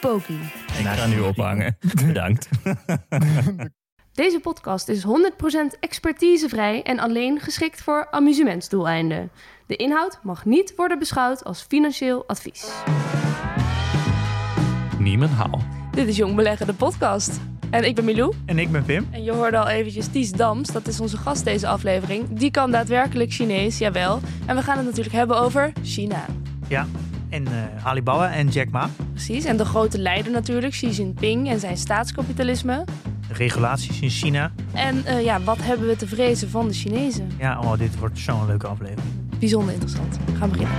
Poki. Ik ga nu ophangen. Bedankt. Deze podcast is 100% expertisevrij en alleen geschikt voor amusementsdoeleinden. De inhoud mag niet worden beschouwd als financieel advies. Niemen haal. Dit is Jong Beleggen, de podcast. En ik ben Milou. En ik ben Pim. En je hoorde al eventjes Ties Dams, dat is onze gast deze aflevering. Die kan daadwerkelijk Chinees, jawel. En we gaan het natuurlijk hebben over China. Ja, en eh, Alibaba en Jack Ma. Precies, en de grote leider natuurlijk, Xi Jinping en zijn staatskapitalisme. De regulaties in China. En eh, ja, wat hebben we te vrezen van de Chinezen? Ja, oh, dit wordt zo'n leuke aflevering. Bijzonder interessant. We gaan beginnen.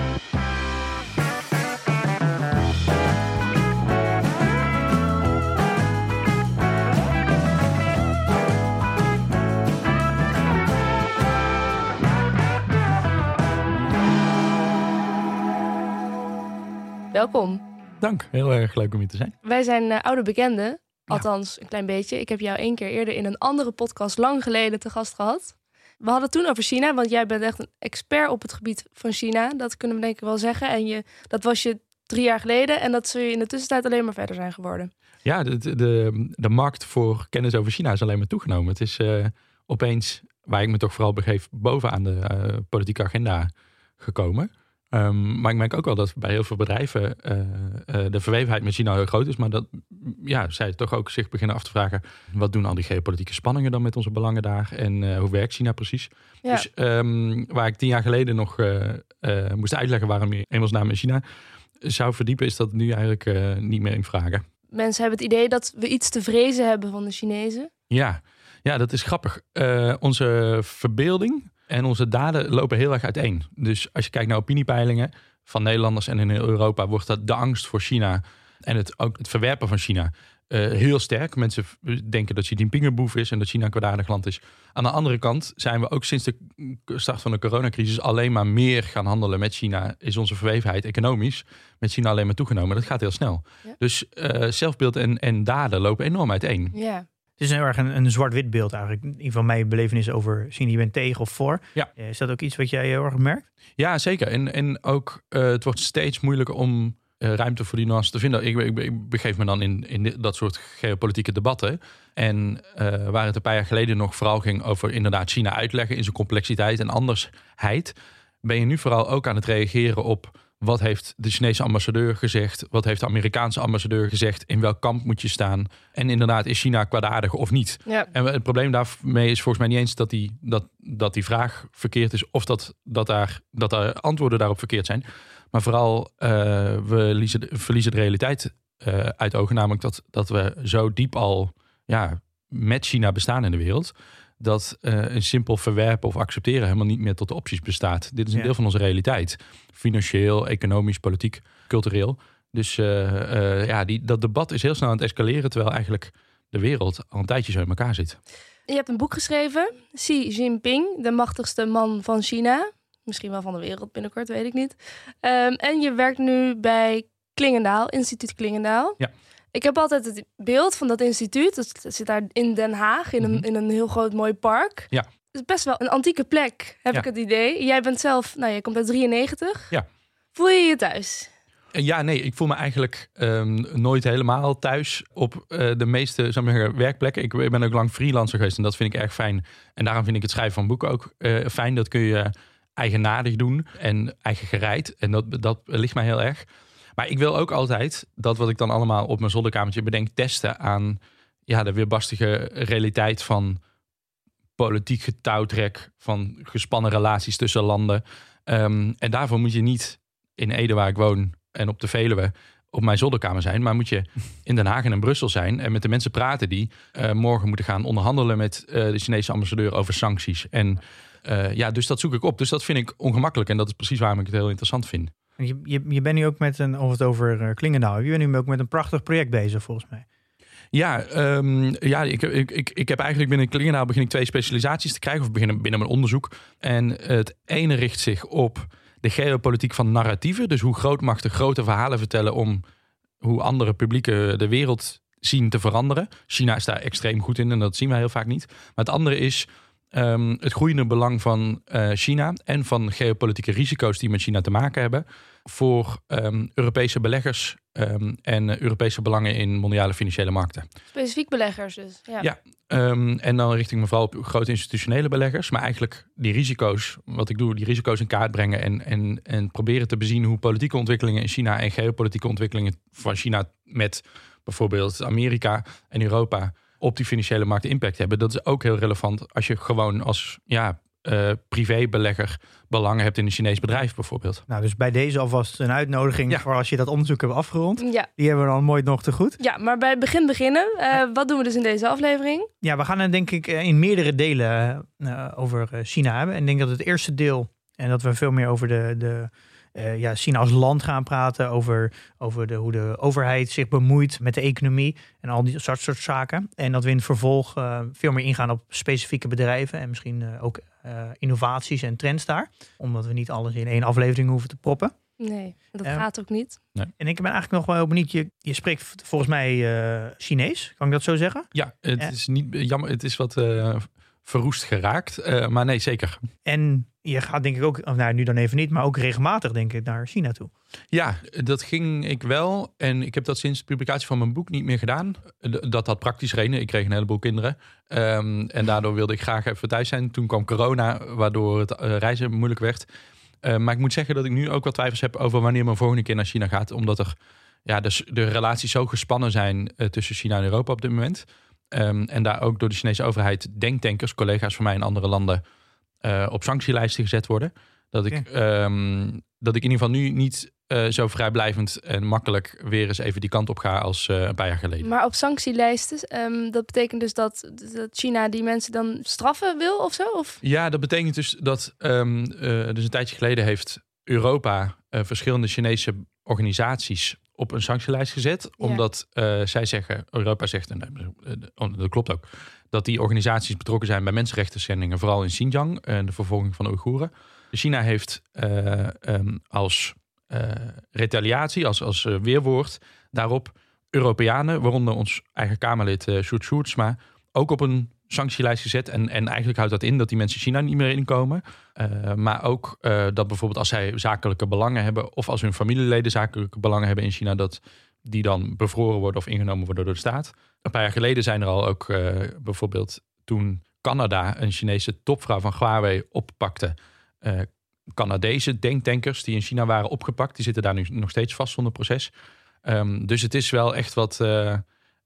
Welkom. Dank, heel erg leuk om hier te zijn. Wij zijn eh, oude bekenden. Althans, een klein beetje. Ik heb jou één keer eerder in een andere podcast lang geleden te gast gehad. We hadden het toen over China, want jij bent echt een expert op het gebied van China. Dat kunnen we denk ik wel zeggen. En je, dat was je drie jaar geleden en dat zul je in de tussentijd alleen maar verder zijn geworden. Ja, de, de, de markt voor kennis over China is alleen maar toegenomen. Het is eh, opeens, waar ik me toch vooral begeef, bovenaan de eh, politieke agenda gekomen. Ehm, maar ik merk ook wel dat bij heel veel bedrijven eh, eh, de verwevenheid met China heel groot is. Maar dat ja, zij toch ook zich beginnen af te vragen: wat doen al die geopolitieke spanningen dan met onze belangen daar? En eh, hoe werkt China precies? Ja. Dus ehm, waar ik tien jaar geleden nog moest uitleggen waarom je hemelsnaam in China zou verdiepen, is dat nu eigenlijk niet meer in vragen. Mensen hebben het idee dat we iets te vrezen hebben van de Chinezen. Ja, ja dat is grappig. Onze verbeelding en onze daden lopen heel erg uiteen. Dus als je kijkt naar opiniepeilingen van Nederlanders en in Europa, wordt dat de angst voor China en het, ook het verwerpen van China eh, heel sterk. Mensen denken dat Xi Jinping een boef is en dat China een kwaadaardig land is. Aan de andere kant zijn we ook sinds de start van de coronacrisis alleen maar meer gaan handelen met China. Is onze verwevenheid economisch met China alleen maar toegenomen. Dat gaat heel snel. Ja. Dus eh, zelfbeeld en, en daden lopen enorm uiteen. Ja. Het is heel erg een, een zwart-wit beeld eigenlijk. In ieder geval mijn belevenis over China. Je bent tegen of voor. Ja. Eh, Is dat ook iets wat jij heel erg merkt? Ja, zeker. En, en ook eh, het wordt steeds moeilijker om eh, ruimte voor die nuance te vinden. Ik, ik, ik begeef me dan in, in dat soort geopolitieke debatten. En waar het een paar jaar geleden nog vooral ging over inderdaad China uitleggen in zijn complexiteit en andersheid, ben je nu vooral ook aan het reageren op wat heeft de Chinese ambassadeur gezegd, wat heeft de Amerikaanse ambassadeur gezegd, in welk kamp moet je staan. En inderdaad, is China kwaadaardig of niet? ja. En het probleem daarmee is volgens mij niet eens dat die, dat, dat die vraag verkeerd is of dat, dat, daar, dat daar antwoorden daarop verkeerd zijn. Maar vooral, eh, we liezen, verliezen de realiteit eh, uit ogen. Namelijk dat, dat we zo diep al ja, met China bestaan in de wereld. Dat eh, een simpel verwerpen of accepteren helemaal niet meer tot de opties bestaat. Dit is een Ja. deel van onze realiteit. Financieel, economisch, politiek, cultureel. Dus eh, eh, ja, die, dat debat is heel snel aan het escaleren. Terwijl eigenlijk de wereld al een tijdje zo in elkaar zit. Je hebt een boek geschreven, Xi Jinping, de machtigste man van China. Misschien wel van de wereld binnenkort, weet ik niet. Ehm, en je werkt nu bij Klingendaal, instituut Klingendaal. Ja. Ik heb altijd het beeld van dat instituut, dat zit daar in Den Haag, in, een, Mhm. in een heel groot mooi park. Ja. Het is best wel een antieke plek, heb Ja. ik het idee. Jij bent zelf, nou je komt uit 93. Ja. Voel je je thuis? Eh, Ja, nee, ik voel me eigenlijk ehm, nooit helemaal thuis op eh, de meeste zou zeggen, werkplekken. Ik ben ook lang freelancer geweest en dat vind ik erg fijn. En daarom vind ik het schrijven van boeken ook eh, fijn. Dat kun je eigenaardig doen en eigen gereid. En dat, dat ligt mij heel erg. Maar ik wil ook altijd dat wat ik dan allemaal op mijn zolderkamertje bedenk testen aan ja, de weerbarstige realiteit van politiek getouwtrek, van gespannen relaties tussen landen. Ehm, en daarvoor moet je niet in Ede, waar ik woon, en op de Veluwe op mijn zolderkamer zijn. Maar moet je in Den Haag en in Brussel zijn en met de mensen praten die eh, morgen moeten gaan onderhandelen met eh, de Chinese ambassadeur over sancties. En eh, ja, dus dat zoek ik op. Dus dat vind ik ongemakkelijk en dat is precies waarom ik het heel interessant vind. Je, je, je bent nu ook met een, of het over uh, Klingendaal, je bent nu ook met een prachtig project bezig volgens mij. Ja, ehm, ja ik, ik, ik, ik heb eigenlijk binnen Klingendaal begin ik twee specialisaties te krijgen. Of beginnen binnen mijn onderzoek. En het ene richt zich op de geopolitiek van narratieven. Dus hoe grootmachten grote verhalen vertellen om hoe andere publieken de wereld zien te veranderen. China is daar extreem goed in en dat zien wij heel vaak niet. Maar het andere is ehm, het groeiende belang van eh, China en van geopolitieke risico's die met China te maken hebben voor ehm, Europese beleggers ehm, en Europese belangen in mondiale financiële markten. Specifiek beleggers dus. Ja. Ja. En dan richt ik me vooral op grote institutionele beleggers. Maar eigenlijk die risico's, wat ik doe, die risico's in kaart brengen. En, en, en proberen te bezien hoe politieke ontwikkelingen in China en geopolitieke ontwikkelingen van China met bijvoorbeeld Amerika en Europa op die financiële markt impact hebben. Dat is ook heel relevant als je gewoon als ja, uh, privébelegger belangen hebt in een Chinees bedrijf bijvoorbeeld. Nou, dus bij deze alvast een uitnodiging voor als je dat onderzoek hebt afgerond. Ja. Die hebben we dan mooi nog te goed. Ja, maar bij het begin beginnen. Uh, wat doen we dus in deze aflevering? Ja, we gaan het denk ik eh, in meerdere delen uh, over China hebben. En ik denk dat het eerste deel, en dat we veel meer over de, de uh, ja, China als land gaan praten. Over, over de, hoe de overheid zich bemoeit met de economie en al die soort, soort zaken. En dat we in het vervolg uh, veel meer ingaan op specifieke bedrijven en misschien uh, ook innovaties en trends daar. Omdat we niet alles in één aflevering hoeven te proppen. Nee, dat gaat ook niet. Nee. En ik ben eigenlijk nog wel heel benieuwd. Je, je spreekt volgens mij Chinees, kan ik dat zo zeggen? Ja, het is niet jammer. Het is wat verroest geraakt. Uh, maar nee, zeker. En je gaat denk ik ook, nou nu dan even niet, maar ook regelmatig denk ik naar China toe. Ja, dat ging ik wel. En ik heb dat sinds de publicatie van mijn boek niet meer gedaan. Dat had praktisch redenen. Ik kreeg een heleboel kinderen. Um, en daardoor wilde ik graag even thuis zijn. Toen kwam corona, waardoor het uh, reizen moeilijk werd. Uh, maar ik moet zeggen dat ik nu ook wat twijfels heb over wanneer mijn volgende keer naar China gaat. Omdat er ja, dus de relaties zo gespannen zijn uh, tussen China en Europa op dit moment. Um, en daar ook door de Chinese overheid denktankers, collega's van mij in andere landen, uh, op sanctielijsten gezet worden. Dat ik, um, dat ik in ieder geval nu niet uh, zo vrijblijvend en makkelijk weer eens even die kant op ga als uh, een paar jaar geleden. Maar op sanctielijsten, um, dat betekent dus dat, dat China die mensen dan straffen wil of zo? Of? Ja, dat betekent dus dat um, dus een tijdje geleden heeft Europa verschillende Chinese organisaties op een sanctielijst gezet. Ja. Omdat uh, zij zeggen, Europa zegt, en uh, dat klopt ook, dat die organisaties betrokken zijn bij mensenrechten schendingen, vooral in Xinjiang en de vervolging van de Oeigoeren. China heeft uh, um, als retaliatie, als, als weerwoord daarop Europeanen, waaronder ons eigen Kamerlid uh, Sjoerd Sjoerdsma, ook op een sanctielijst gezet. En, en eigenlijk houdt dat in dat die mensen China niet meer inkomen. Uh, maar ook uh, dat bijvoorbeeld als zij zakelijke belangen hebben... of als hun familieleden zakelijke belangen hebben in China... dat die dan bevroren worden of ingenomen worden door de staat. Een paar jaar geleden zijn er al ook uh, bijvoorbeeld toen Canada... een Chinese topvrouw van Huawei oppakte... Canadese denktankers die in China waren opgepakt... die zitten daar nu nog steeds vast zonder proces. Um, dus het is wel echt wat...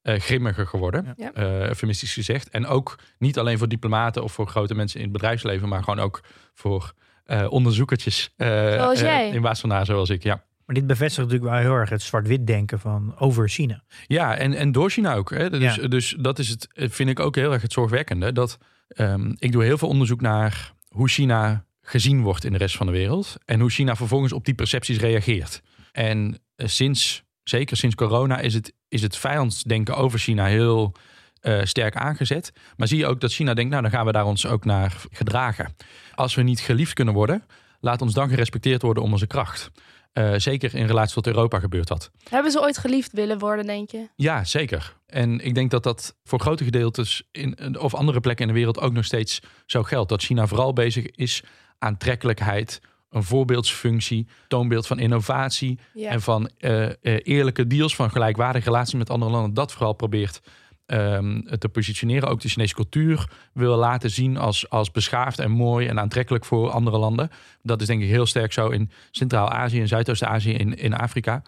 Uh, grimmiger geworden, ja. uh, eufemistisch gezegd. En ook niet alleen voor diplomaten of voor grote mensen in het bedrijfsleven, maar gewoon ook voor uh, onderzoekertjes zoals jij. in Wassenaar, zoals ik. Ja. Maar dit bevestigt natuurlijk wel heel erg het zwart-wit denken van over China. Ja, en, en door China ook. Hè. Dus, ja. dus dat is het, vind ik ook heel erg het zorgwekkende. Dat um, ik doe heel veel onderzoek naar hoe China gezien wordt in de rest van de wereld. En hoe China vervolgens op die percepties reageert. En sinds zeker sinds corona is het, is het vijandsdenken over China heel uh, sterk aangezet. Maar zie je ook dat China denkt, nou dan gaan we daar ons ook naar gedragen. Als we niet geliefd kunnen worden, laat ons dan gerespecteerd worden om onze kracht. Uh, zeker in relatie tot Europa gebeurt dat. Hebben ze ooit geliefd willen worden, denk je? Ja, zeker. En ik denk dat dat voor grote gedeeltes in, of andere plekken in de wereld ook nog steeds zo geldt. Dat China vooral bezig is aantrekkelijkheid, een voorbeeldsfunctie, toonbeeld van innovatie ja. en van uh, uh, eerlijke deals, van gelijkwaardige relaties met andere landen. Dat vooral probeert um, te positioneren. Ook de Chinese cultuur wil laten zien als, als beschaafd en mooi en aantrekkelijk voor andere landen. Dat is denk ik heel sterk zo in Centraal-Azië en Zuidoost-Azië, in, in Afrika.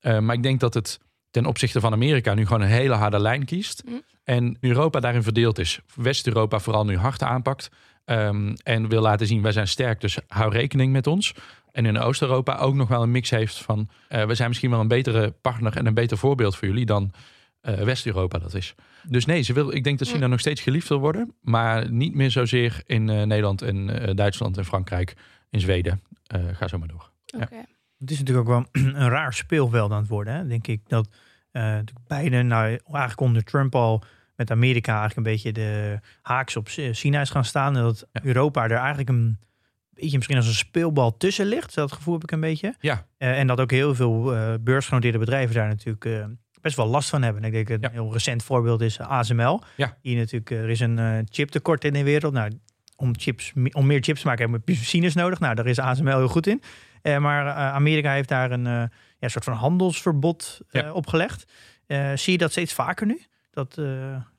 Uh, maar ik denk dat het ten opzichte van Amerika nu gewoon een hele harde lijn kiest. Mm. En Europa daarin verdeeld is. West-Europa vooral nu hard aanpakt. Um, en wil laten zien, wij zijn sterk, dus hou rekening met ons. En in Oost-Europa ook nog wel een mix heeft van... Uh, we zijn misschien wel een betere partner en een beter voorbeeld voor jullie dan uh, West-Europa dat is. Dus nee, ze wil, ik denk dat China ja. nog steeds geliefd wil worden. Maar niet meer zozeer in uh, Nederland en Duitsland en Frankrijk, in Zweden. ga zo maar door. Okay. Ja. Het is natuurlijk ook wel een raar speelveld aan het worden, hè? denk ik. Dat Uh, natuurlijk Biden, nou, eigenlijk onder Trump al met Amerika eigenlijk een beetje de haaks op China is gaan staan. En dat Europa er eigenlijk een beetje misschien als een speelbal tussen ligt. Dat gevoel heb ik een beetje. Ja. Uh, en dat ook heel veel uh, beursgenoteerde bedrijven daar natuurlijk uh, best wel last van hebben. Ik denk een ja. heel recent voorbeeld is ASML. Ja. Hier natuurlijk, er is een chiptekort in de wereld. Nou, om, chips, om meer chips te maken hebben we machines nodig. Nou, daar is ASML heel goed in. maar Amerika heeft daar een ja, soort van handelsverbod ja. opgelegd. zie je dat steeds vaker nu? Dat,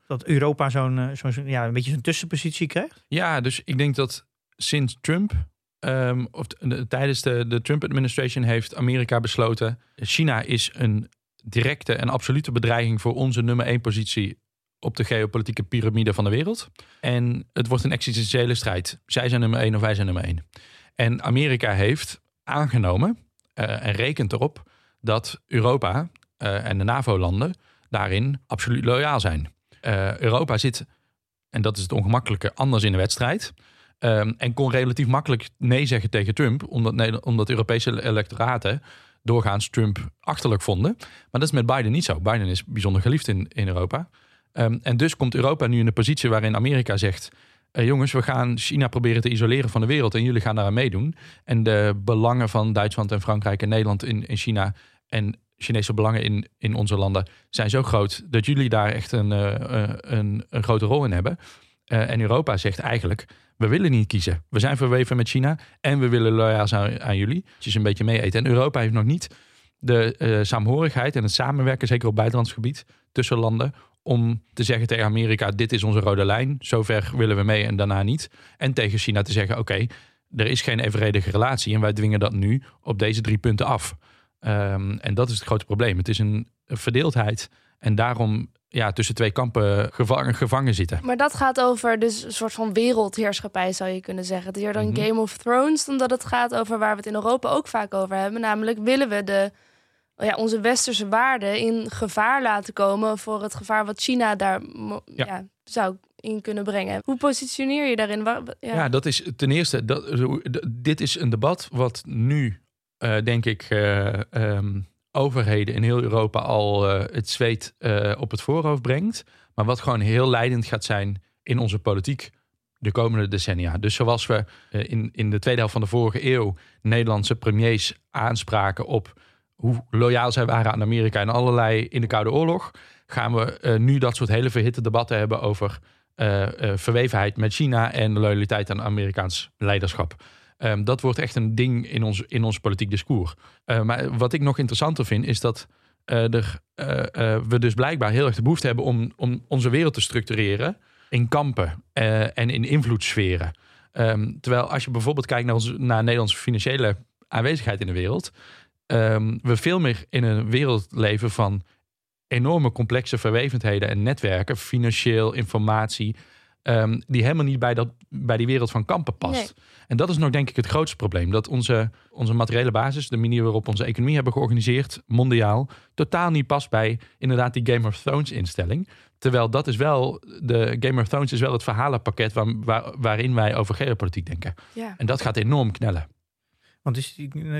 dat Europa zo'n zo'n ja, een beetje zo'n tussenpositie krijgt? Ja, dus ik denk dat sinds Trump, um, of tijdens de, de Trump-administration, heeft Amerika besloten: China is een directe en absolute bedreiging voor onze nummer één positie op de geopolitieke piramide van de wereld. En het wordt een existentiële strijd. Zij zijn nummer één of wij zijn nummer één. En Amerika heeft aangenomen uh, en rekent erop dat Europa en de NAVO-landen daarin absoluut loyaal zijn. Uh, Europa zit, en dat is het ongemakkelijke, anders in de wedstrijd. Um, en kon relatief makkelijk nee zeggen tegen Trump, omdat, omdat Europese electoraten doorgaans Trump achterlijk vonden. Maar dat is met Biden niet zo. Biden is bijzonder geliefd in, in Europa. Um, en dus komt Europa nu in een positie waarin Amerika zegt: uh, jongens, we gaan China proberen te isoleren van de wereld en jullie gaan daaraan meedoen. En de belangen van Duitsland en Frankrijk en Nederland in, in China en Chinese belangen in, in onze landen zijn zo groot dat jullie daar echt een, uh, een, een grote rol in hebben. Uh, en Europa zegt eigenlijk: we willen niet kiezen. We zijn verweven met China en we willen loyaal zijn aan jullie. Dus een beetje mee eten. En Europa heeft nog niet de saamhorigheid en het samenwerken, zeker op buitenlands gebied, tussen landen. Om te zeggen tegen Amerika: dit is onze rode lijn. Zover willen we mee en daarna niet. En tegen China te zeggen: oké, er is geen evenredige relatie en wij dwingen dat nu op deze drie punten af. Um, en dat is het grote probleem. Het is een verdeeldheid. En daarom ja, tussen twee kampen gevangen, gevangen zitten. Maar dat gaat over dus een soort van wereldheerschappij, zou je kunnen zeggen. Het is dan mm -hmm. Game of Thrones, omdat het gaat over waar we het in Europa ook vaak over hebben. Namelijk, willen we de, ja, onze westerse waarden in gevaar laten komen voor het gevaar wat China daar ja. ja zou in kunnen brengen. Hoe positioneer je daarin? Ja, ja dat is ten eerste, dat, dit is een debat wat nu, uh, denk ik, um, overheden in heel Europa al uh, het zweet op het voorhoofd brengt. Maar wat gewoon heel leidend gaat zijn in onze politiek de komende decennia. Dus zoals we in, in de tweede helft van de vorige eeuw Nederlandse premiers aanspraken op hoe loyaal zij waren aan Amerika en allerlei in de Koude Oorlog, gaan we nu dat soort hele verhitte debatten hebben over verwevenheid met China en loyaliteit aan Amerikaans leiderschap. Um, dat wordt echt een ding in ons, in ons politiek discours. Uh, maar wat ik nog interessanter vind, is dat uh, er, uh, we dus blijkbaar heel erg de behoefte hebben om, om onze wereld te structureren in kampen en in invloedssferen. Um, terwijl als je bijvoorbeeld kijkt naar, onze, naar Nederlandse financiële aanwezigheid in de wereld, um, we veel meer in een wereld leven van enorme complexe verwevendheden en netwerken, financieel, informatie, um, die helemaal niet bij, dat, bij die wereld van kampen past. Nee. En dat is nog denk ik het grootste probleem. Dat onze, onze materiële basis, de manier waarop we onze economie hebben georganiseerd, mondiaal, totaal niet past bij inderdaad die Game of Thrones instelling. Terwijl dat is wel, de Game of Thrones is wel het verhalenpakket waar, waar, waarin wij over geopolitiek denken. Ja. En dat gaat enorm knellen. Want het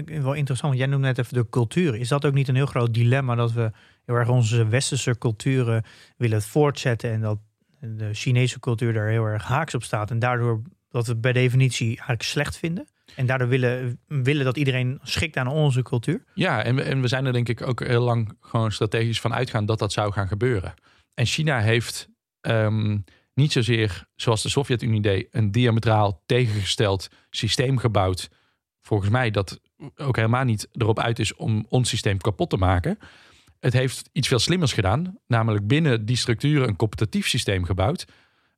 is wel interessant, want jij noemt net even de cultuur. Is dat ook niet een heel groot dilemma dat we heel erg onze westerse culturen willen voortzetten en dat de Chinese cultuur daar heel erg haaks op staat en daardoor dat we per definitie eigenlijk slecht vinden. En daardoor willen, willen dat iedereen schikt aan onze cultuur. Ja, en we, en we zijn er denk ik ook heel lang gewoon strategisch van uitgaan dat dat zou gaan gebeuren. En China heeft um, niet zozeer, zoals de Sovjet-Unie deed, een diametraal tegengesteld systeem gebouwd. Volgens mij dat ook helemaal niet erop uit is om ons systeem kapot te maken. Het heeft iets veel slimmers gedaan, namelijk binnen die structuren een competitief systeem gebouwd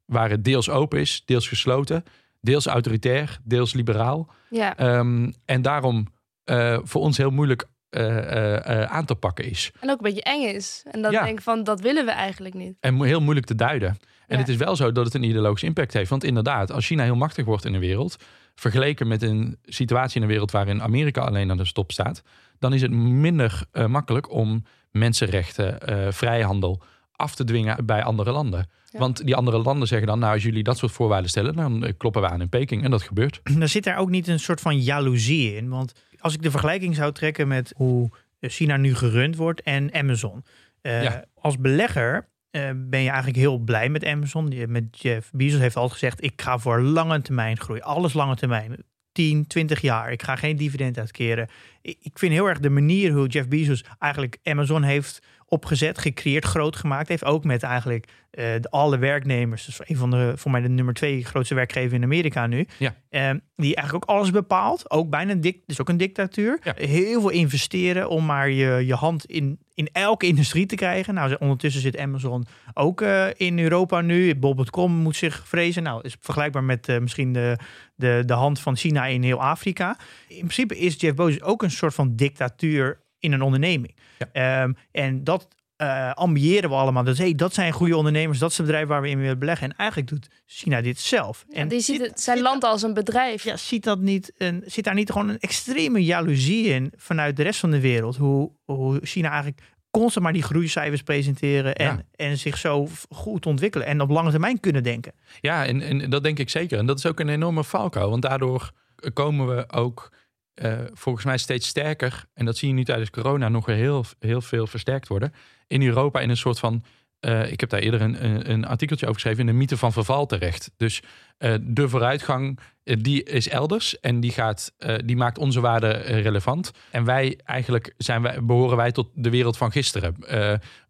waar het deels open is, deels gesloten, deels autoritair, deels liberaal. Ja. Um, en daarom uh, voor ons heel moeilijk uh, uh, aan te pakken is. En ook een beetje eng is. En dan ja. denk ik van, dat willen we eigenlijk niet. En heel moeilijk te duiden. En ja. het is wel zo dat het een ideologische impact heeft. Want inderdaad, als China heel machtig wordt in de wereld, vergeleken met een situatie in de wereld waarin Amerika alleen aan de stop staat, dan is het minder makkelijk om mensenrechten, vrijhandel af te dwingen bij andere landen. Ja. Want die andere landen zeggen dan, nou als jullie dat soort voorwaarden stellen, dan eh, kloppen we aan in Peking. En dat gebeurt. Dan zit daar ook niet een soort van jaloezie in. Want als ik de vergelijking zou trekken met hoe China nu gerund wordt en Amazon. Eh, Ja. Als belegger eh, ben je eigenlijk heel blij met Amazon. Je- Met Jeff Bezos heeft altijd gezegd, ik ga voor lange termijn groei. Alles lange termijn. 10, 20 jaar. Ik ga geen dividend uitkeren. Ik vind heel erg de manier hoe Jeff Bezos eigenlijk Amazon heeft opgezet, gecreëerd, groot gemaakt heeft. Ook met eigenlijk eh, de, alle werknemers. Dus een van de, voor mij de nummer twee grootste werkgever in Amerika nu. Ja. Eh, die eigenlijk ook alles bepaalt. Ook bijna dik, dus ook een dictatuur. Ja. Heel veel investeren om maar je, je hand in, in elke industrie te krijgen. Nou, ondertussen zit Amazon ook eh, in Europa nu. Bob.com moet zich vrezen. Nou, is vergelijkbaar met eh, misschien de, de, de hand van China in heel Afrika. In principe is Jeff Bezos ook een soort van dictatuur in een onderneming. Ehm, en dat eh, ambiëren we allemaal. Dus hey, dat zijn goede ondernemers, dat is het bedrijf waar we in willen beleggen. En eigenlijk doet China dit zelf. En die ziet het, zijn zit land als een bedrijf. ja, ziet dat niet een, zit daar niet gewoon een extreme jaloezie in vanuit de rest van de wereld? Hoe, hoe China eigenlijk constant maar die groeicijfers presenteren en, Ja. en zich zo goed ontwikkelen en op lange termijn kunnen denken. Ja, en, en dat denk ik zeker. En dat is ook een enorme valkuil. Want daardoor komen we ook eh, volgens mij steeds sterker. En dat zie je nu tijdens corona nog heel, heel veel versterkt worden. In Europa in een soort van. eh, ik heb daar eerder een, een, artikeltje over geschreven. In de mythe van verval terecht. Dus eh, de vooruitgang. die is elders en die, gaat, die maakt onze waarde eh, relevant. En wij eigenlijk zijn wij, behoren wij tot de wereld van gisteren.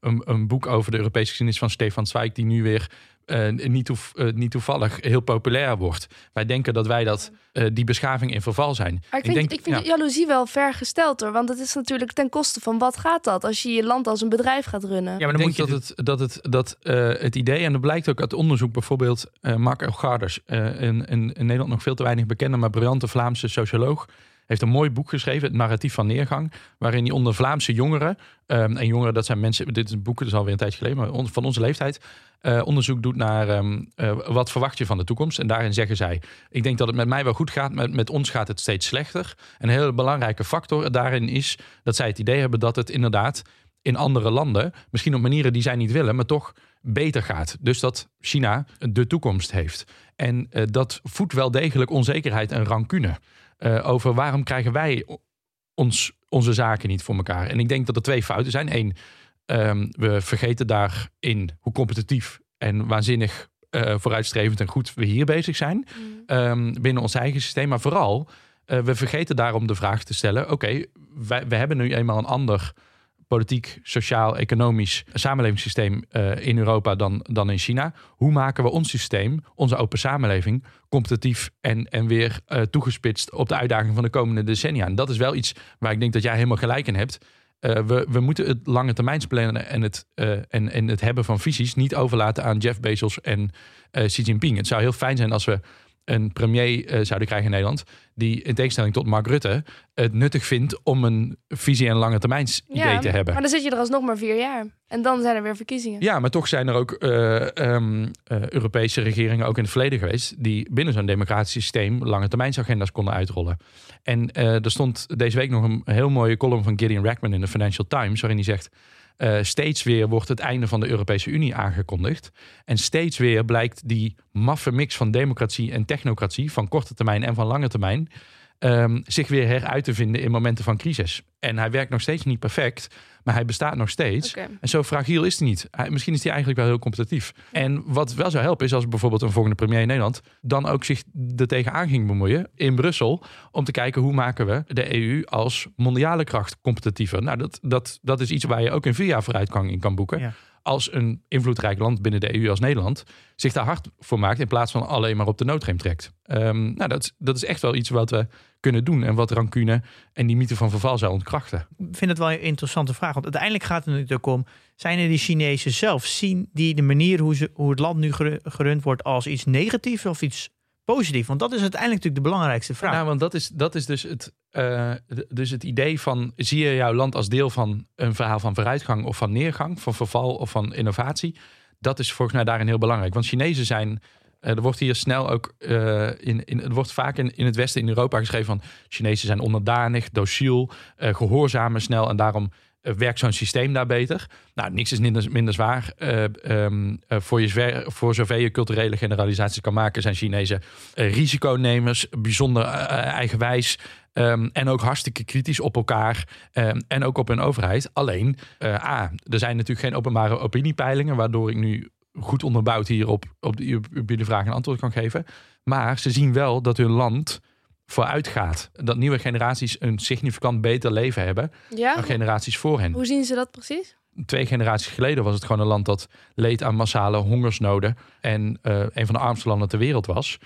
Een, een boek over de Europese geschiedenis van Stefan Zweig, die nu weer eh, niet, toef- eh, niet toevallig heel populair wordt. Wij denken dat wij dat, eh, die beschaving in verval zijn. Maar ik vind, ik, denk, vind ja. jaloezie wel ver gesteld hoor. Want het is natuurlijk ten koste van wat gaat dat als je je land als een bedrijf gaat runnen. Ja, maar ik dan denk moet je dat, het, dat, het, dat eh, het idee, en dat blijkt ook uit onderzoek, bijvoorbeeld eh Mark Elgarders, eh een, een in Nederland nog veel te weinig bekende, maar briljante Vlaamse socioloog, heeft een mooi boek geschreven, Het Narratief van Neergang, waarin hij onder Vlaamse jongeren, ehm, en jongeren dat zijn mensen, dit is een boek, dat is alweer een tijdje geleden, maar van onze leeftijd, eh, onderzoek doet naar ehm, eh, wat verwacht je van de toekomst. En daarin zeggen zij, ik denk dat het met mij wel goed gaat, met, met ons gaat het steeds slechter. En een hele belangrijke factor daarin is dat zij het idee hebben dat het inderdaad in andere landen, misschien op manieren die zij niet willen, maar toch beter gaat. Dus dat China de toekomst heeft. En eh, dat voedt wel degelijk onzekerheid en rancune. Eh, over waarom krijgen wij ons, onze zaken niet voor elkaar. En ik denk dat er twee fouten zijn. Eén, ehm, we vergeten daarin hoe competitief en waanzinnig eh, vooruitstrevend en goed we hier bezig zijn. Mm. ehm, binnen ons eigen systeem. Maar vooral, eh, we vergeten daarom de vraag te stellen: oké, wij, we hebben nu eenmaal een ander politiek, sociaal, economisch samenlevingssysteem eh, in Europa dan, dan in China. Hoe maken we ons systeem, onze open samenleving, competitief en, en weer eh, toegespitst op de uitdaging van de komende decennia? En dat is wel iets waar ik denk dat jij helemaal gelijk in hebt. Eh, we, we moeten het lange termijns plannen en het, en, en het hebben van visies niet overlaten aan Jeff Bezos en Xi Jinping. Het zou heel fijn zijn als we een premier eh, zouden krijgen in Nederland, die in tegenstelling tot Mark Rutte het nuttig vindt om een visie en lange termijns idee te hebben. Maar dan zit je er alsnog maar vier jaar. En dan zijn er weer verkiezingen. Ja, maar toch zijn er ook eh, ehm, eh, Europese regeringen, ook in het verleden geweest, die binnen zo'n democratisch systeem lange termijnsagenda's konden uitrollen. En er stond deze week nog een heel mooie column van Gideon Rackman in de Financial Times, waarin hij zegt. Eh, steeds weer wordt het einde van de Europese Unie aangekondigd. En steeds weer blijkt die maffe mix van democratie en technocratie, van korte termijn en van lange termijn, ehm, zich weer heruit te vinden in momenten van crisis. En hij werkt nog steeds niet perfect, maar hij bestaat nog steeds. En zo fragiel is hij niet. Hij, misschien is hij eigenlijk wel heel competitief. En wat wel zou helpen is als bijvoorbeeld een volgende premier in Nederland dan ook zich er tegenaan ging bemoeien in Brussel om te kijken hoe maken we de EU als mondiale kracht competitiever. Nou, dat, dat, dat is iets waar je ook in vier jaar vooruitgang in kan boeken. Ja. Als een invloedrijk land binnen de EU als Nederland zich daar hard voor maakt in plaats van alleen maar op de noodrem trekt. Ehm, nou, dat, is- dat is echt wel iets wat we kunnen doen en wat rancune en die mythe van verval zou ontkrachten. Ik vind het wel een interessante vraag. Want uiteindelijk gaat het natuurlijk om... zijn er die Chinezen zelf... zien die de manier hoe, ze, hoe het land nu geru- gerund wordt... als iets negatiefs of iets positiefs? Want dat is uiteindelijk natuurlijk de belangrijkste vraag. Nou, want dat is, dat is dus, het, eh, dus het idee van... zie je jouw land als deel van een verhaal van vooruitgang of van neergang... van verval of van innovatie? Dat is volgens mij daarin heel belangrijk. Want Chinezen zijn... eh, er wordt hier snel ook... eh, in, in, er wordt vaak in, het Westen, in Europa geschreven van... Chinezen zijn onderdanig, dociel, eh, gehoorzamen snel... en daarom werkt zo'n systeem daar beter. Nou, niks is minder, minder zwaar. Eh, ehm, eh, voor, je voor zover je culturele generalisaties kan maken... zijn Chinezen risiconemers, bijzonder eigenwijs... Ehm, en ook hartstikke kritisch op elkaar ehm, en ook op hun overheid. Alleen, eh, A, er zijn natuurlijk geen openbare opiniepeilingen, waardoor ik nu goed onderbouwd hierop op de, op jullie vraag een antwoord kan geven. Maar ze zien wel dat hun land vooruit gaat. Dat nieuwe generaties een significant beter leven hebben Ja? dan generaties voor hen. Hoe zien ze dat precies? Twee generaties geleden was het gewoon een land dat leed aan massale hongersnoden en eh, een van de armste landen ter wereld was.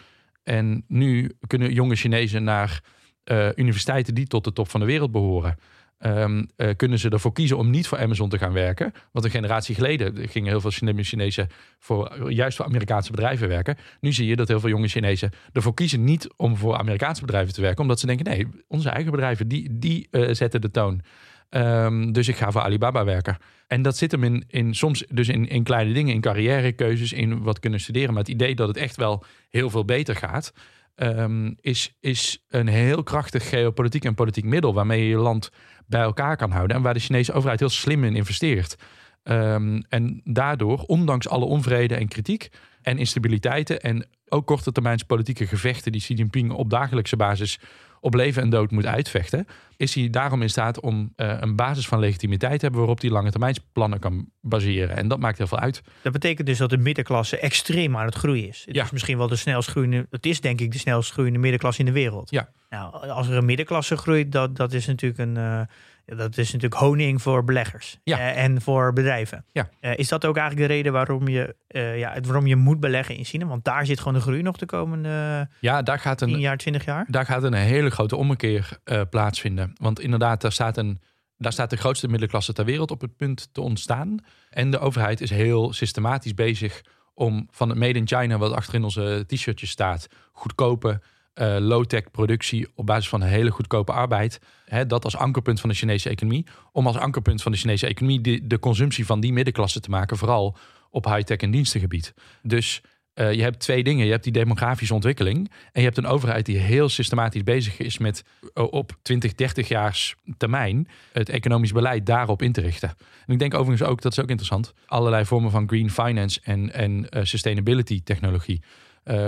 En nu kunnen jonge Chinezen naar eh, universiteiten die tot de top van de wereld behoren. Eh, kunnen ze ervoor kiezen om niet voor Amazon te gaan werken. Want een generatie geleden gingen heel veel Chine- Chinezen voor, juist voor Amerikaanse bedrijven werken. Nu zie je dat heel veel jonge Chinezen ervoor kiezen niet om voor Amerikaanse bedrijven te werken. Omdat ze denken, nee, onze eigen bedrijven, die, die eh, zetten de toon. Ehm, dus ik ga voor Alibaba werken. En dat zit hem in, in soms dus in, in kleine dingen, in carrièrekeuzes, in wat kunnen studeren. Maar het idee dat het echt wel heel veel beter gaat, ehm, is, is een heel krachtig geopolitiek en politiek middel waarmee je je land bij elkaar kan houden. En waar de Chinese overheid heel slim in investeert. Ehm, en daardoor, ondanks alle onvrede en kritiek en instabiliteiten en ook korte termijns politieke gevechten die Xi Jinping op dagelijkse basis op leven en dood moet uitvechten, is hij daarom in staat om eh, een basis van legitimiteit te hebben waarop hij lange termijnsplannen kan baseren. En dat maakt heel veel uit. Dat betekent dus dat de middenklasse extreem aan het groeien is. Het Ja. is misschien wel de snelst groeiende, het is denk ik de snelst groeiende middenklasse in de wereld. Ja. Nou, als er een middenklasse groeit, dat, dat is natuurlijk een, eh, dat is natuurlijk honing voor beleggers Ja. eh, en voor bedrijven. Ja. Eh, is dat ook eigenlijk de reden waarom je, eh, ja, waarom je moet beleggen in China? Want daar zit gewoon de groei nog de komende Ja, daar gaat 10 een, jaar, 20 jaar. daar gaat een hele grote ommekeer plaatsvinden. Want inderdaad, daar staat, een, daar staat de grootste middenklasse ter wereld op het punt te ontstaan. En de overheid is heel systematisch bezig om van het Made in China, wat achter in onze t-shirtjes staat, goedkope eh, low-tech productie op basis van hele goedkope arbeid. Hè, dat als ankerpunt van de Chinese economie. Om als ankerpunt van de Chinese economie de, de consumptie van die middenklasse te maken, vooral op high-tech en dienstengebied. Dus eh, je hebt twee dingen. Je hebt die demografische ontwikkeling. En je hebt een overheid die heel systematisch bezig is met eh, op 20, 30 jaars termijn het economisch beleid daarop in te richten. En ik denk overigens ook, dat is ook interessant, allerlei vormen van green finance en, en sustainability technologie.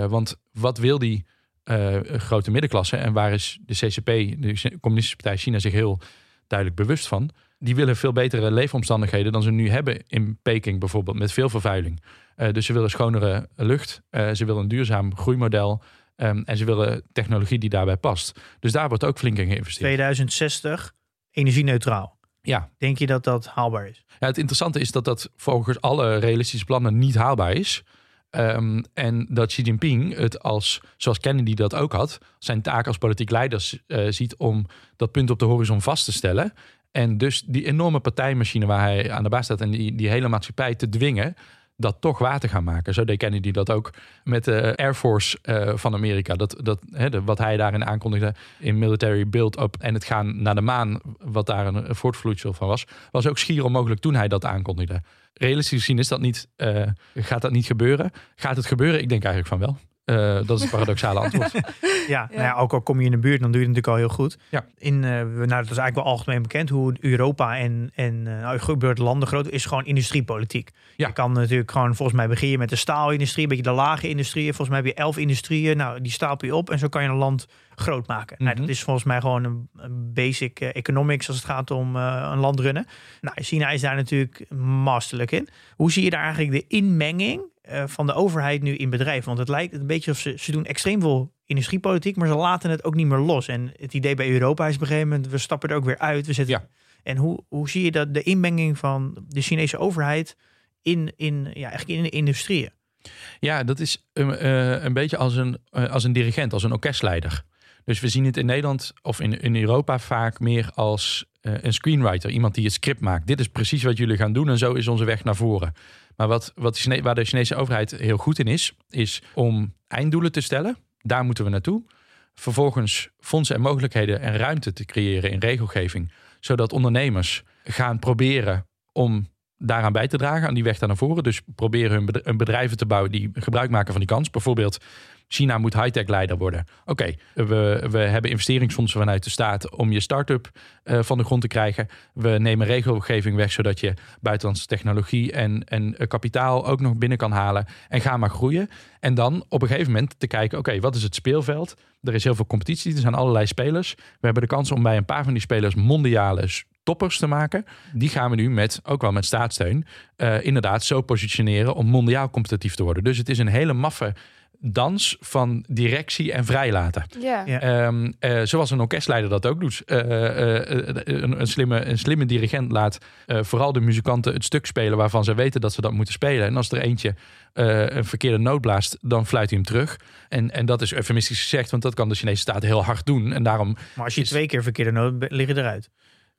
Want wat wil die eh, grote middenklasse en waar is de CCP, de Communistische Partij China, zich heel duidelijk bewust van? Die willen veel betere leefomstandigheden dan ze nu hebben in Peking bijvoorbeeld, met veel vervuiling. Eh, dus ze willen schonere lucht, eh, ze willen een duurzaam groeimodel ehm, en ze willen technologie die daarbij past. Dus daar wordt ook flink in geïnvesteerd. 2060 energie-neutraal. Ja. Denk je dat dat haalbaar is? Ja, het interessante is dat dat volgens alle realistische plannen niet haalbaar is. Ehm, en dat Xi Jinping het als, zoals Kennedy dat ook had, zijn taak als politiek leider eh, ziet om dat punt op de horizon vast te stellen. En dus die enorme partijmachine waar hij aan de baas staat en die, die hele maatschappij te dwingen dat toch waar te gaan maken. Zo deed Kennedy dat ook met de Air Force eh, van Amerika. Dat, dat, hè, wat hij daarin aankondigde in military build-up en het gaan naar de maan, wat daar een, een voortvloedsel van was, was ook schier onmogelijk toen hij dat aankondigde. Realistisch gezien is dat niet, eh, gaat dat niet gebeuren. Gaat het gebeuren? Ik denk eigenlijk van wel. Eh, dat is het paradoxale antwoord. Ja, Nou ja, ook al kom je in de buurt, dan doe je het natuurlijk al heel goed. Ja. In, eh, nou, dat is eigenlijk wel algemeen bekend hoe Europa en, en eh, nou, gebeurt landen groot is gewoon industriepolitiek. Ja. Je kan natuurlijk gewoon, volgens mij begin je met de staalindustrie, een beetje de lage industrie. Volgens mij heb je elf industrieën, nou die stapel je op en zo kan je een land groot maken. nou, Mhm. dat is volgens mij gewoon een, een basic economics als het gaat om eh, een land runnen. Nou, China is daar natuurlijk masterlijk in. Hoe zie je daar eigenlijk de inmenging eh, van de overheid nu in bedrijven? Want het lijkt een beetje of ze, ze doen extreem veel industriepolitiek, maar ze laten het ook niet meer los. En het idee bij Europa is op een gegeven moment, we stappen er ook weer uit. We zetten, Ja. En hoe, hoe zie je dat de inmenging van de Chinese overheid in, in, ja, eigenlijk in de industrieën? Ja, dat is een, eh, een beetje als een, eh, als een dirigent, als een orkestleider. Dus we zien het in Nederland of in, in Europa vaak meer als een screenwriter. Iemand die het script maakt. Dit is precies wat jullie gaan doen en zo is onze weg naar voren. Maar wat, wat de waar de Chinese overheid heel goed in is, is om einddoelen te stellen. Daar moeten we naartoe. Vervolgens fondsen en mogelijkheden en ruimte te creëren in regelgeving. Zodat ondernemers gaan proberen om daaraan bij te dragen, aan die weg daar naar voren. Dus proberen hun bedrijven te bouwen die gebruik maken van die kans. Bijvoorbeeld China moet high-tech leider worden. Oké, we, we hebben investeringsfondsen vanuit de staat om je start-up uh, van de grond te krijgen. We nemen regelgeving weg zodat je buitenlandse technologie en, en uh, kapitaal ook nog binnen kan halen. En ga maar groeien. En dan op een gegeven moment te kijken, oké, wat is het speelveld? Er is heel veel competitie, er zijn allerlei spelers. We hebben de kans om bij een paar van die spelers mondiale toppers te maken. Die gaan we nu met, ook wel met staatssteun, uh, inderdaad zo positioneren om mondiaal competitief te worden. Dus het is een hele maffe dans van directie en vrijlaten. Ja. Um, uh, zoals een orkestleider dat ook doet. Uh, uh, een, een, slimme, een slimme dirigent laat vooral de muzikanten het stuk spelen waarvan ze weten dat ze dat moeten spelen. En als er eentje een verkeerde noot blaast, dan fluit hij hem terug. En, en dat is eufemistisch gezegd, want dat kan de Chinese staat heel hard doen. En daarom maar als je is... twee keer verkeerde noot, liggen eruit.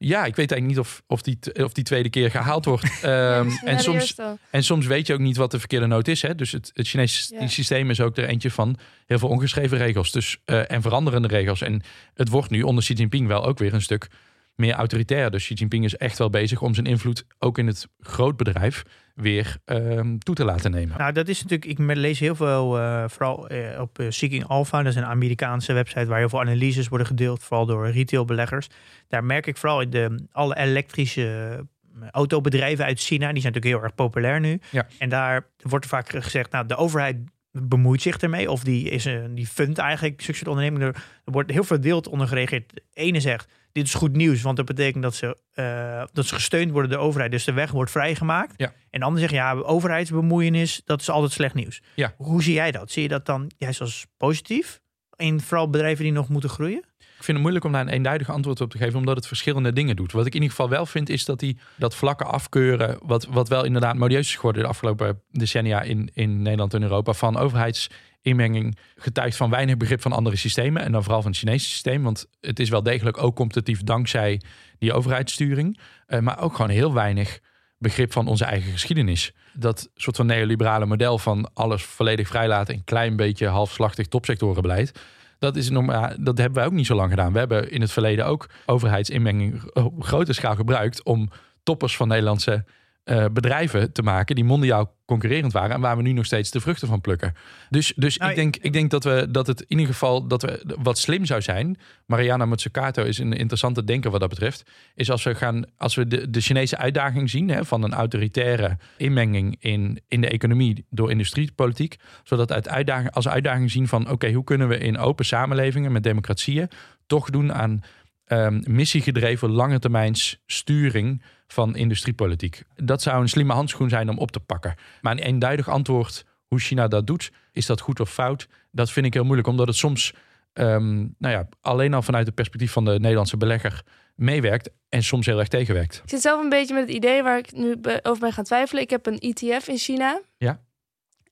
Ja, ik weet eigenlijk niet of, of, die, of die tweede keer gehaald wordt. Um, en, soms, en soms weet je ook niet wat de verkeerde noot is. Hè? Dus het, het Chinese ja. systeem is ook er eentje van heel veel ongeschreven regels. Dus, uh, en veranderende regels. En het wordt nu onder Xi Jinping wel ook weer een stuk meer autoritair. Dus Xi Jinping is echt wel bezig om zijn invloed ook in het grootbedrijf weer um, toe te laten nemen. Nou, dat is natuurlijk, ik lees heel veel, uh, vooral uh, op uh, Seeking Alpha, dat is een Amerikaanse website waar heel veel analyses worden gedeeld, vooral door retailbeleggers. Daar merk ik vooral in de, alle elektrische autobedrijven uit China, die zijn natuurlijk heel erg populair nu. Ja. En daar wordt vaak gezegd, nou, de overheid bemoeit zich ermee, of die, is een, die fundt eigenlijk zulke ondernemingen. Er, er wordt heel veel deelt onder gereageerd. De ene zegt, dit is goed nieuws, want dat betekent dat ze, uh, dat ze gesteund worden door de overheid. Dus de weg wordt vrijgemaakt. Ja. En anderen zeggen, ja, overheidsbemoeienis, dat is altijd slecht nieuws. Ja. Hoe zie jij dat? Zie je dat dan juist als positief? In vooral bedrijven die nog moeten groeien? Ik vind het moeilijk om daar een eenduidig antwoord op te geven, omdat het verschillende dingen doet. Wat ik in ieder geval wel vind, is dat die dat vlakke afkeuren, wat, wat wel inderdaad modieus is geworden de afgelopen decennia in, in Nederland en Europa, van overheids inmenging getuigt van weinig begrip van andere systemen. En dan vooral van het Chinese systeem. Want het is wel degelijk ook competitief dankzij die overheidssturing. Uh, maar ook gewoon heel weinig begrip van onze eigen geschiedenis. Dat soort van neoliberale model van alles volledig vrijlaten... een klein beetje halfslachtig topsectorenbeleid... Dat, is normaal, dat hebben wij ook niet zo lang gedaan. We hebben in het verleden ook overheidsinmenging op grote schaal gebruikt... om toppers van Nederlandse uh, bedrijven te maken die mondiaal concurrerend waren en waar we nu nog steeds de vruchten van plukken. Dus, dus nou, ik, denk, ik denk dat, we, dat het in ieder geval dat we wat slim zou zijn. Mariana Mazzucato is een interessante denker wat dat betreft. Is als we gaan, als we de, de Chinese uitdaging zien hè, van een autoritaire inmenging in, in de economie door industriepolitiek, zodat uit uitdaging, als uitdaging zien van oké, hoe kunnen we in open samenlevingen met democratieën toch doen aan um, missiegedreven lange termijns sturing van industriepolitiek. Dat zou een slimme handschoen zijn om op te pakken. Maar een eenduidig antwoord hoe China dat doet, is dat goed of fout? Dat vind ik heel moeilijk, omdat het soms um, nou ja, alleen al vanuit het perspectief van de Nederlandse belegger meewerkt en soms heel erg tegenwerkt. Ik zit zelf een beetje met het idee waar ik nu over ben gaan twijfelen. Ik heb een ETF in China. Ja.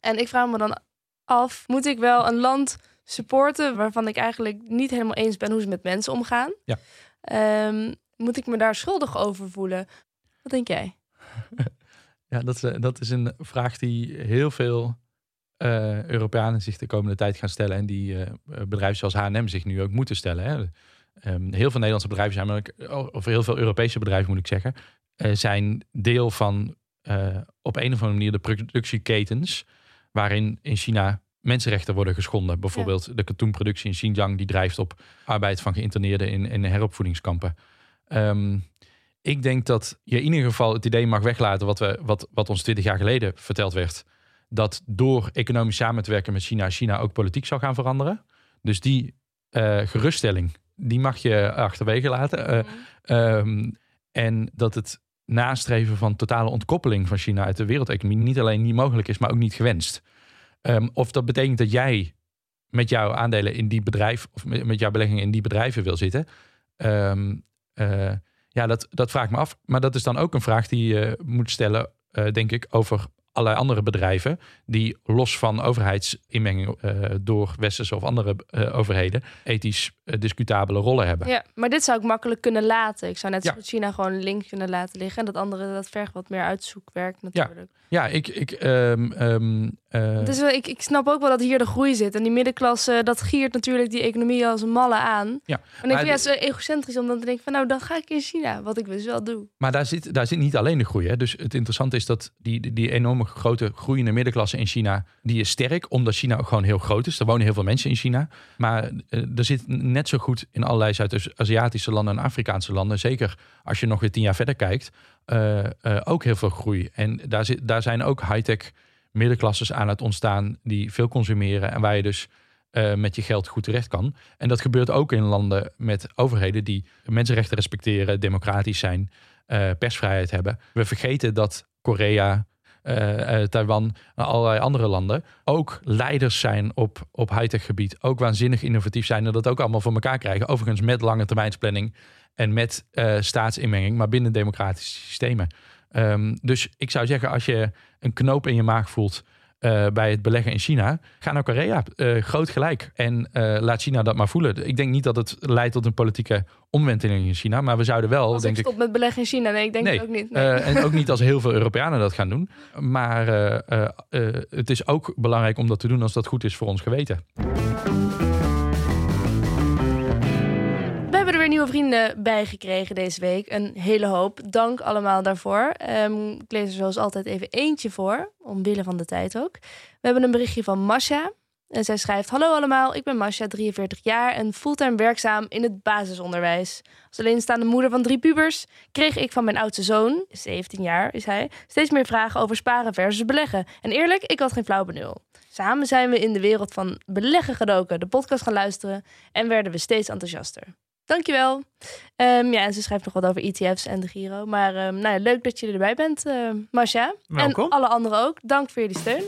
En ik vraag me dan af, moet ik wel een land supporten waarvan ik eigenlijk niet helemaal eens ben hoe ze met mensen omgaan? Ja. Um, moet ik me daar schuldig over voelen? Wat denk jij? ja, dat is, eh, dat is een vraag die heel veel uh, Europeanen zich de komende tijd gaan stellen. En die uh, bedrijven zoals H&M zich nu ook moeten stellen. Hè. Um, heel veel Nederlandse bedrijven zijn, maar of heel veel Europese bedrijven moet ik zeggen, uh, zijn deel van op een of andere manier de productieketens. Waarin in China mensenrechten worden geschonden. Bijvoorbeeld ja. de katoenproductie in Xinjiang, die drijft op arbeid van geïnterneerden in, in heropvoedingskampen. Um, ik denk dat je in ieder geval het idee mag weglaten wat, we, wat, wat ons 20 jaar geleden verteld werd. Dat door economisch samen te werken met China, China ook politiek zou gaan veranderen. Dus die uh, geruststelling, die mag je achterwege laten. Uh, um, en dat het nastreven van totale ontkoppeling van China uit de wereldeconomie niet alleen niet mogelijk is, maar ook niet gewenst. Um, of dat betekent dat jij met jouw aandelen in die bedrijf, of met, jouw beleggingen in die bedrijven wil zitten. Um, uh, ja, dat, dat vraag ik me af. Maar dat is dan ook een vraag die je moet stellen, uh, denk ik, over allerlei andere bedrijven die los van overheidsinmenging uh, door westerse of andere uh, overheden ethisch uh, discutabele rollen hebben. Ja, maar dit zou ik makkelijk kunnen laten. Ik zou net ja. China gewoon een link kunnen laten liggen en dat andere dat vergt wat meer uitzoekwerk natuurlijk. Ja, ja ik, ik, um, um, Eh, Dus ik, ik snap ook wel dat hier de groei zit. En die middenklasse, dat giert natuurlijk die economie als een malle aan. Ja, En ik vind het is egocentrisch om dan te denken van... nou, dan ga ik in China, wat ik dus wel doe. Maar daar zit, daar zit niet alleen de groei. Hè? Dus het interessante is dat die, die- enorme grote groeiende middenklasse in China, die is sterk, omdat China ook gewoon heel groot is. Er wonen heel veel mensen in China. Maar eh, er zit net zo goed in allerlei Zuid-Aziatische landen en Afrikaanse landen, zeker als je nog weer tien jaar verder kijkt, eh, eh, ook heel veel groei. En daar, zit, daar zijn ook high-tech middenklasses aan het ontstaan die veel consumeren en waar je dus eh, met je geld goed terecht kan. En dat gebeurt ook in landen met overheden die mensenrechten respecteren, democratisch zijn, persvrijheid hebben. We vergeten dat Korea, Taiwan en allerlei andere landen ook leiders zijn op, op high-tech gebied. Ook waanzinnig innovatief zijn en dat ook allemaal voor elkaar krijgen. Overigens met lange termijnsplanning en met eh, staatsinmenging, maar binnen democratische systemen. Ehm, dus ik zou zeggen, als je een knoop in je maag voelt eh, bij het beleggen in China, ga naar Korea. Eh, groot gelijk. En laat China dat maar voelen. Ik denk niet dat het leidt tot een politieke omwenteling in China, maar we zouden wel, Als denk ik ik. stop met beleggen in China, nee, ik denk Nee, het ook niet. Nee. En ook niet als heel veel Europeanen dat gaan doen. Maar het is ook belangrijk om dat te doen als dat goed is voor ons geweten. We hebben er weer nieuwe vrienden bij gekregen deze week. Een hele hoop. Dank allemaal daarvoor. Ehm, ik lees er zoals altijd even eentje voor, omwille van de tijd ook. We hebben een berichtje van Masha. En zij schrijft: Hallo allemaal, ik ben Masha, 43 jaar en fulltime werkzaam in het basisonderwijs. Als alleenstaande moeder van drie pubers kreeg ik van mijn oudste zoon, 17 jaar is hij, steeds meer vragen over sparen versus beleggen. En eerlijk, ik had geen flauw benul. Samen zijn we in de wereld van beleggen gedoken, de podcast gaan luisteren en werden we steeds enthousiaster. Dankjewel. Ehm ja, en ze schrijft nog wat over ETF's en de Giro. Maar ehm, nou ja, leuk dat je erbij bent, eh Masha. Welkom. En alle anderen ook. Dank voor jullie steun.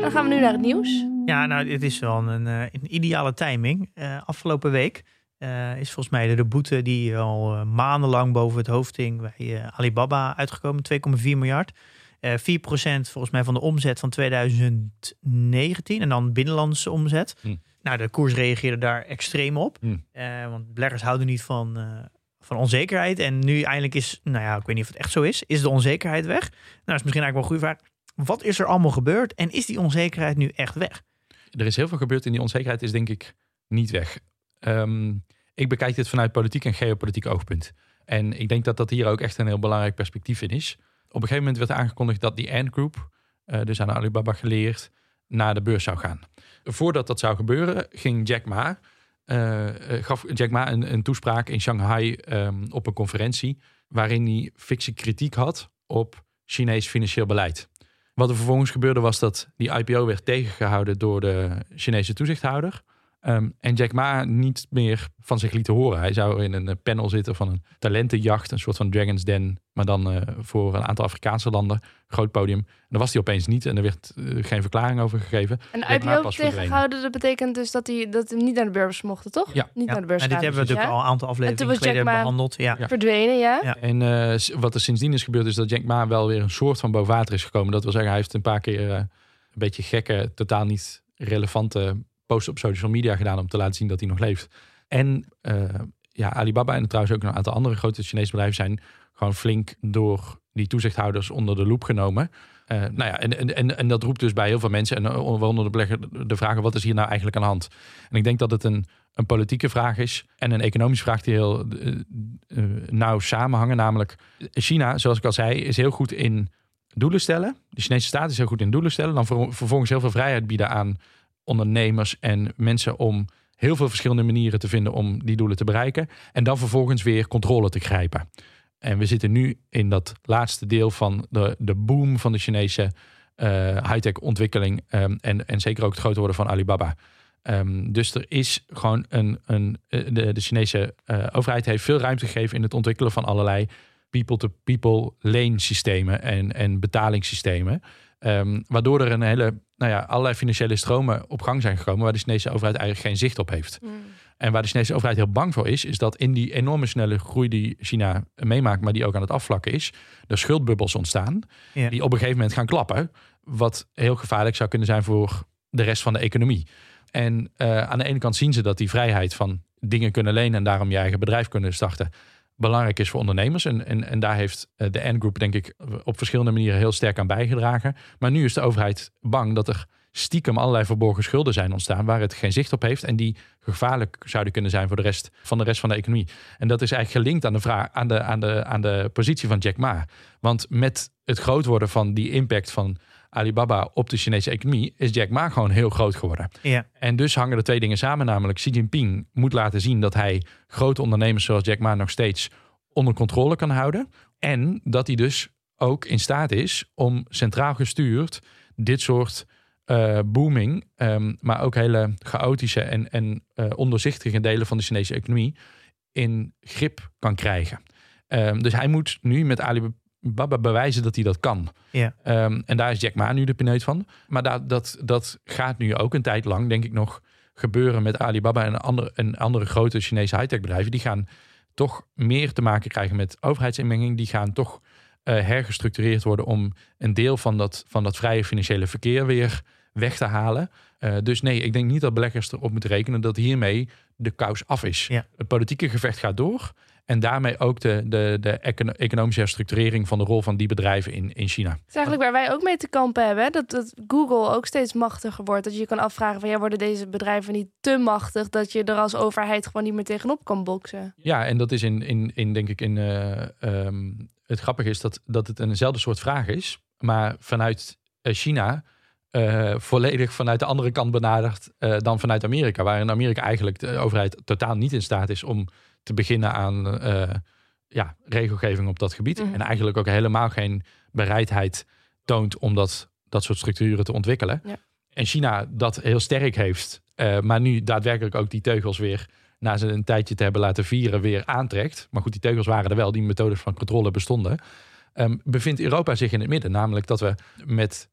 Dan gaan we nu naar het nieuws. Ja, nou, dit is wel een, eh, een ideale timing. Eh, afgelopen week eh, is volgens mij de boete die al eh, maandenlang boven het hoofd hing bij eh, Alibaba uitgekomen. 2,4 miljard. Eh 4% volgens mij van de omzet van 2019 en dan binnenlandse omzet. Hm. Nou, de koers reageerde daar extreem op. Hm. Eh, want beleggers houden niet van, eh, van onzekerheid. En nu eindelijk is, nou ja, ik weet niet of het echt zo is, is de onzekerheid weg? Nou, is misschien eigenlijk wel een goede vraag. Wat is er allemaal gebeurd en is die onzekerheid nu echt weg? Er is heel veel gebeurd en die onzekerheid is denk ik niet weg. Ehm, ik bekijk dit vanuit politiek en geopolitiek oogpunt. En ik denk dat dat hier ook echt een heel belangrijk perspectief in is. Op een gegeven moment werd aangekondigd dat die Ant Group, eh, dus aan Alibaba geleerd, naar de beurs zou gaan. Voordat dat zou gebeuren, ging Jack Ma, eh, eh, gaf Jack Ma een, een toespraak in Shanghai ehm, op een conferentie, waarin hij fikse kritiek had op Chinees financieel beleid. Wat er vervolgens gebeurde was dat die IPO werd tegengehouden door de Chinese toezichthouder. Ehm, en Jack Ma niet meer van zich liet horen. Hij zou in een eh, panel zitten van een talentenjacht, een soort van Dragon's Den, maar dan eh, voor een aantal Afrikaanse landen. Groot podium. En daar was hij opeens niet en er werd eh, geen verklaring over gegeven. En IPO tegengehouden, dat betekent dus dat hij dat hij niet naar de beurs mochten, toch? Ja. Niet Ja, naar de beurs en dit hebben we natuurlijk ja. al een aantal afleveringen geleden Jack Ma- behandeld. Ja. Ja. Verdwenen, ja. Ja. En eh, wat er sindsdien is gebeurd, is dat Jack Ma wel weer een soort van boven water is gekomen. Dat wil zeggen, hij heeft een paar keer eh, een beetje gekke, totaal niet relevante posts op social media gedaan om te laten zien dat hij nog leeft. En eh, ja, Alibaba en trouwens ook een aantal andere grote Chinese bedrijven zijn gewoon flink door die toezichthouders onder de loep genomen. Eh, nou ja, en, en, en, dat roept dus bij heel veel mensen, en waaronder de belegger, de vragen: wat is hier nou eigenlijk aan de hand? En ik denk dat het een, een politieke vraag is en een economische vraag die heel eh, nauw samenhangen. Namelijk, China, zoals ik al zei, is heel goed in doelen stellen. De Chinese staat is heel goed in doelen stellen. Dan ver- vervolgens heel veel vrijheid bieden aan ondernemers en mensen om heel veel verschillende manieren te vinden om die doelen te bereiken. En dan vervolgens weer controle te grijpen. En we zitten nu in dat laatste deel van de, de boom van de Chinese eh, high-tech ontwikkeling. ehm, en, en zeker ook het groter worden van Alibaba. Ehm, dus er is gewoon een. een eh, de, de Chinese eh, overheid heeft veel ruimte gegeven in het ontwikkelen van allerlei people-to-people leensystemen en, en betalingssystemen. Ehm, waardoor er een hele, nou ja, allerlei financiële stromen op gang zijn gekomen waar de Chinese overheid eigenlijk geen zicht op heeft. Mm. En waar de Chinese overheid heel bang voor is, is dat in die enorme snelle groei die China meemaakt, maar die ook aan het afvlakken is, er schuldbubbels ontstaan, die op een gegeven moment gaan klappen, wat heel gevaarlijk zou kunnen zijn voor de rest van de economie. En eh, aan de ene kant zien ze dat die vrijheid van dingen kunnen lenen en daarom je eigen bedrijf kunnen starten, belangrijk is voor ondernemers. En, en, en daar heeft eh, de N-Group, denk ik, op verschillende manieren heel sterk aan bijgedragen. Maar nu is de overheid bang dat er stiekem allerlei verborgen schulden zijn ontstaan waar het geen zicht op heeft en die gevaarlijk zouden kunnen zijn voor de rest van de rest van de economie. En dat is eigenlijk gelinkt aan de vraag aan de, aan de, aan de positie van Jack Ma. Want met het groot worden van die impact van Alibaba op de Chinese economie is Jack Ma gewoon heel groot geworden. Ja. En dus hangen de twee dingen samen, namelijk Xi Jinping moet laten zien dat hij grote ondernemers zoals Jack Ma nog steeds onder controle kan houden. En dat hij dus ook in staat is om centraal gestuurd dit soort uh, booming, um, maar ook hele chaotische en, en uh, ondoorzichtige delen van de Chinese economie in grip kan krijgen. Um, dus hij moet nu met Alibaba bewijzen dat hij dat kan. Ja. Um, en daar is Jack Ma nu de pineut van. Maar dat, dat, dat gaat nu ook een tijd lang, denk ik nog, gebeuren met Alibaba en andere, en andere grote Chinese high-tech bedrijven. Die gaan toch meer te maken krijgen met overheidsinmenging. Die gaan toch uh, hergestructureerd worden om een deel van dat, van dat vrije financiële verkeer weer weg te halen. Uh, dus nee, ik denk niet dat beleggers erop moeten rekenen dat hiermee de kous af is. Ja. Het politieke gevecht gaat door. En daarmee ook de, de, de economische herstructurering van de rol van die bedrijven in, in China. Het is eigenlijk waar wij ook mee te kampen hebben. Hè? Dat, dat Google ook steeds machtiger wordt. Dat je je kan afvragen van ja, worden deze bedrijven niet te machtig dat je er als overheid gewoon niet meer tegenop kan boksen? Ja, en dat is in, in, in denk ik in uh, um, het grappige is dat, dat het eenzelfde soort vraag is. Maar vanuit China uh, volledig vanuit de andere kant benaderd uh, dan vanuit Amerika. Waar in Amerika eigenlijk de overheid totaal niet in staat is om te beginnen aan uh, ja, regelgeving op dat gebied. Mhm. En eigenlijk ook helemaal geen bereidheid toont om dat, dat soort structuren te ontwikkelen. Ja. En China dat heel sterk heeft, maar nu daadwerkelijk ook die teugels weer na ze een tijdje te hebben laten vieren weer aantrekt. Maar goed, die teugels waren er wel, die methodes van controle bestonden. Um, bevindt Europa zich in het midden. Namelijk dat we met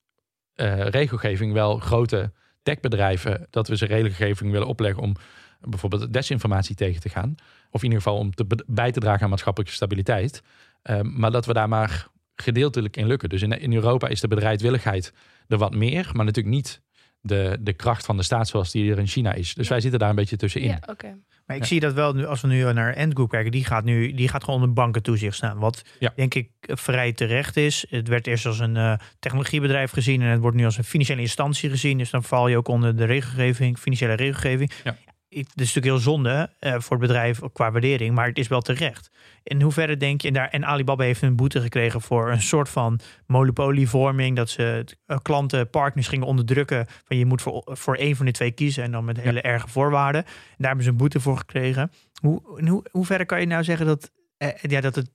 uh, regelgeving wel grote techbedrijven, dat we ze regelgeving willen opleggen om bijvoorbeeld desinformatie tegen te gaan. Of in ieder geval om te bij te dragen aan maatschappelijke stabiliteit. Uh, maar dat we daar maar gedeeltelijk in lukken. Dus in, in Europa is de bereidwilligheid er wat meer, maar natuurlijk niet de, de kracht van de staat zoals die er in China is. Dus wij zitten daar een beetje tussenin. Ja, okay. Maar ik Ja. zie dat wel nu, als we nu naar Endgroup kijken, die gaat nu die gaat gewoon onder bankentoezicht staan. Wat Ja. denk ik vrij terecht is. Het werd eerst als een eh, technologiebedrijf gezien en het wordt nu als een financiële instantie gezien. Dus dan val je ook onder de regelgeving, financiële regelgeving. Ja. Het is natuurlijk heel zonde eh, voor het bedrijf qua waardering, maar het is wel terecht. In hoeverre denk je, en, daar, en Alibaba heeft een boete gekregen voor een soort van monopolievorming, dat ze eh, klanten, partners gingen onderdrukken van je moet voor, voor één van de twee kiezen en dan met hele erge voorwaarden. En daar hebben ze een boete voor gekregen. Hoe, in hoe, hoe verre kan je nou zeggen dat, eh, ja, dat het.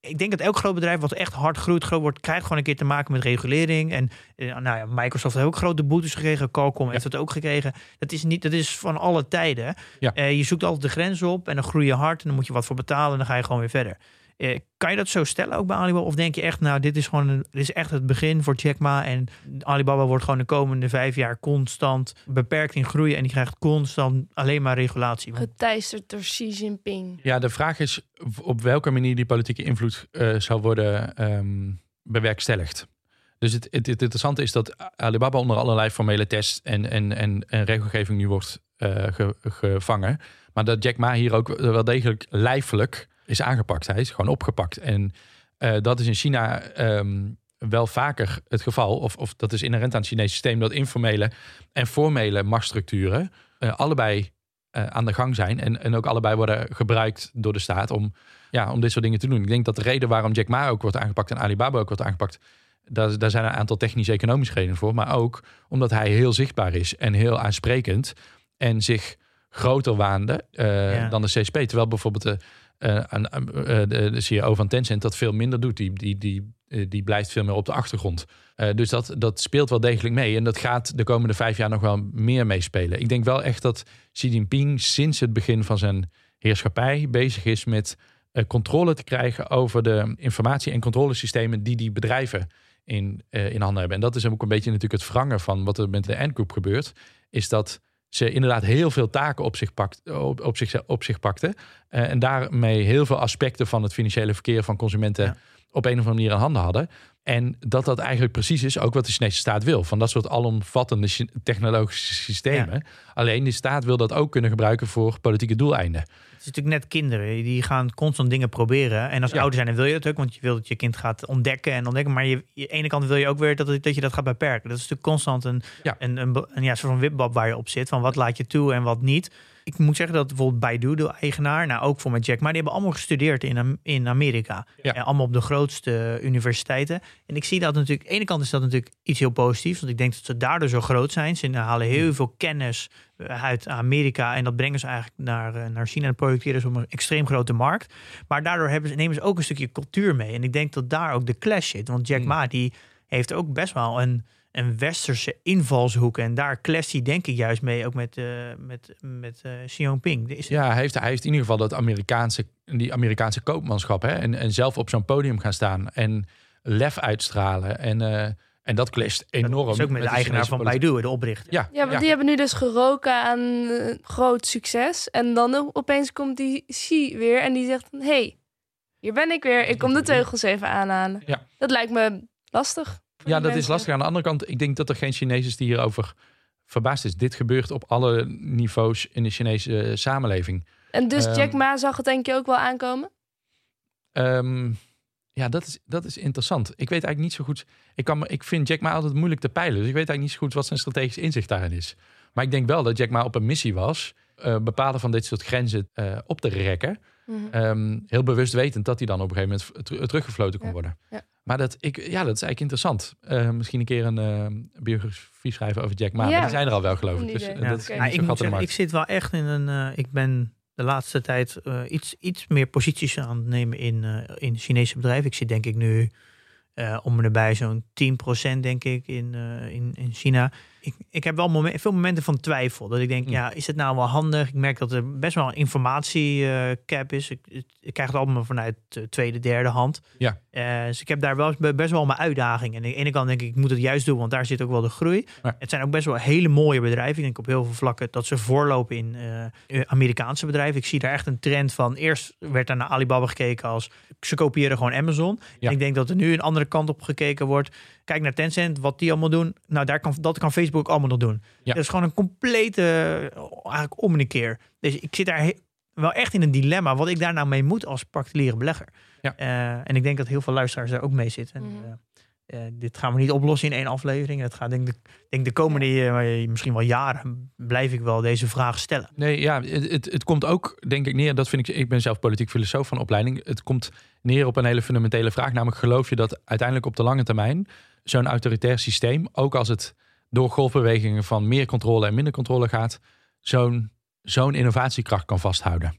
Ik denk dat elk groot bedrijf wat echt hard groeit, groot wordt, krijgt gewoon een keer te maken met regulering. En eh, nou ja, Microsoft heeft ook grote boetes gekregen. Qualcomm heeft het ook gekregen. Dat is, niet, dat is van alle tijden. Ja. Eh, je zoekt altijd de grens op en dan groei je hard en dan moet je wat voor betalen en dan ga je gewoon weer verder. Eh, kan je dat zo stellen ook bij Alibaba? Of denk je echt, nou, dit is gewoon een, dit is echt het begin voor Jack Ma en Alibaba wordt gewoon de komende vijf jaar constant beperkt in groei en die krijgt constant alleen maar regulatie. Geteisterd door Xi Jinping. Ja, de vraag is op welke manier die politieke invloed eh zou worden ehm, bewerkstelligd. Dus het, het, het interessante is dat Alibaba onder allerlei formele tests en, en, en, en regelgeving nu wordt eh, ge- gevangen. Maar dat Jack Ma hier ook wel degelijk lijfelijk is aangepakt. Hij is gewoon opgepakt. En eh, dat is in China ehm, wel vaker het geval. Of, of dat is inherent aan het Chinese systeem. Dat informele en formele machtsstructuren eh, allebei eh, aan de gang zijn. En, en ook allebei worden gebruikt door de staat om, ja, om dit soort dingen te doen. Ik denk dat de reden waarom Jack Ma ook wordt aangepakt en Alibaba ook wordt aangepakt. Daar, daar zijn een aantal technisch-economische redenen voor. Maar ook omdat hij heel zichtbaar is en heel aansprekend. En zich groter waande Ja. dan de CSP. Terwijl bijvoorbeeld de, aan- aan- eh, de, de CEO van Tencent dat veel minder doet. Die, die, die, eh, die blijft veel meer op de achtergrond. Eh, dus dat, dat speelt wel degelijk mee. En dat gaat de komende vijf jaar nog wel meer meespelen. Ik denk wel echt dat Xi Jinping sinds het begin van zijn heerschappij bezig is met eh, controle te krijgen over de informatie- en controlesystemen die die bedrijven in, eh, in handen hebben. En dat is ook een beetje natuurlijk het wrangen van wat er met de Ant-Group gebeurt. Is dat ze inderdaad heel veel taken op zich, pakt, op, op zich, op zich pakten. eh, en daarmee heel veel aspecten van het financiële verkeer van consumenten Ja. op een of andere manier in handen hadden. En dat dat eigenlijk precies is ook wat de Chinese staat wil. Van dat soort alomvattende technologische systemen. Alleen de staat wil dat ook kunnen gebruiken voor politieke doeleinden. Het is natuurlijk net kinderen. Die gaan constant dingen proberen. En als Ja. ouder zijn, dan wil je dat ook. Want je wil dat je kind gaat ontdekken en ontdekken. Maar je, je ene kant wil je ook weer dat, dat je dat gaat beperken. Dat is natuurlijk constant een, Ja. een, een ja, soort van wipbab waar je op zit. Van wat laat je toe en wat niet. Ik moet zeggen dat bijvoorbeeld Baidu, de eigenaar, nou ook voor met Jack, maar die hebben allemaal gestudeerd in, in Amerika. Ja. En allemaal op de grootste universiteiten. En ik zie dat natuurlijk, aan de ene kant is dat natuurlijk iets heel positiefs, want ik denk dat ze daardoor zo groot zijn. Ze halen heel veel kennis eh, uit Amerika en dat brengen ze eigenlijk naar, eh, naar China en projecteren ze op een extreem grote markt. Maar daardoor hebben ze, nemen ze ook een stukje cultuur mee. En ik denk dat daar ook de clash zit. Want Jack Hmm. Ma die heeft ook best wel een, een westerse invalshoek. En daar clasht hij denk ik juist mee, ook met, eh met, met eh Xi Jinping. Is, Ja, hij heeft, hij heeft in ieder geval dat Amerikaanse, die Amerikaanse koopmanschap. Hè? En, en zelf op zo'n podium gaan staan en lef uitstralen. En, eh, en dat clasht enorm. Dat is ook met de eigenaar van. Baidu, de oprichter. Ja, Ja, want die hebben nu dus geroken aan groot succes. En dan opeens komt die Xi weer en die zegt... hey, hier ben ik weer. Ik kom de teugels even aanhalen. Ja. Dat lijkt me lastig. Ja, dat is lastig. Aan de andere kant, ik denk dat er geen Chinees is die hierover verbaasd is. Dit gebeurt op alle niveaus in de Chinese eh, samenleving. En dus Ehm, Jack Ma zag het denk je ook wel aankomen? Ehm, ja, dat is, dat is interessant. Ik weet eigenlijk niet zo goed. Ik, kan, ik vind Jack Ma altijd moeilijk te peilen. Dus ik weet eigenlijk niet zo goed wat zijn strategisch inzicht daarin is. Maar ik denk wel dat Jack Ma op een missie was. eh bepalen van dit soort grenzen eh, op te rekken. Mhm. Ehm, heel bewust wetend dat hij dan op een gegeven moment ter- teruggefloten kon Ja, worden. ja. Maar dat, ik, ja, dat is eigenlijk interessant. Eh, misschien een keer een eh, biografie schrijven over Jack Ma. Ja. Maar die zijn er al wel, geloof ik. Dus eh, Ja. dat is zo ik moet zeggen, ik zit wel echt in een. eh, ik ben de laatste tijd eh, iets, iets meer posities aan het nemen in, eh, in Chinese bedrijven. Ik zit denk ik nu eh, om en nabij zo'n 10% denk ik in, eh, in, in China. Ik, ik heb wel veel momenten van twijfel. Dat ik denk, Hm. ja, is het nou wel handig? Ik merk dat er best wel een informatiecap is. Ik, het- ik krijg het allemaal vanuit eh, tweede, derde hand. Ja. Eh, dus ik heb daar wel be- best wel mijn uitdagingen. En aan de ene kant denk ik, ik moet het juist doen, want daar zit ook wel de groei. Ja. Het zijn ook best wel hele mooie bedrijven. Ik denk op heel veel vlakken dat ze voorlopen in eh, Amerikaanse bedrijven. Ik zie daar echt een trend van. Eerst werd er naar Alibaba gekeken als ze kopiëren gewoon Amazon. Ja. Ik denk dat er nu een andere kant op gekeken wordt. Kijk naar Tencent, wat die allemaal doen. Nou, daar kan, dat kan Facebook ook allemaal nog doen. Ja. Dat is gewoon een complete, eh, eigenlijk om een keer. Dus ik zit daar wel echt in een dilemma. Wat ik daar nou mee moet als particuliere belegger. Ja. Eh, en ik denk dat heel veel luisteraars daar ook mee zitten. En, Mhm. eh, dit gaan we niet oplossen in één aflevering. Het gaat denk ik denk de komende misschien wel jaren blijf ik wel deze vraag stellen. Nee, ja, het, het, het komt ook, denk ik, neer. Dat vind ik. Ik ben zelf politiek filosoof van opleiding. Het komt neer op een hele fundamentele vraag. Namelijk, geloof je dat uiteindelijk op de lange termijn zo'n autoritair systeem, ook als het door golfbewegingen van meer controle en minder controle gaat, zo'n zo'n innovatiekracht kan vasthouden?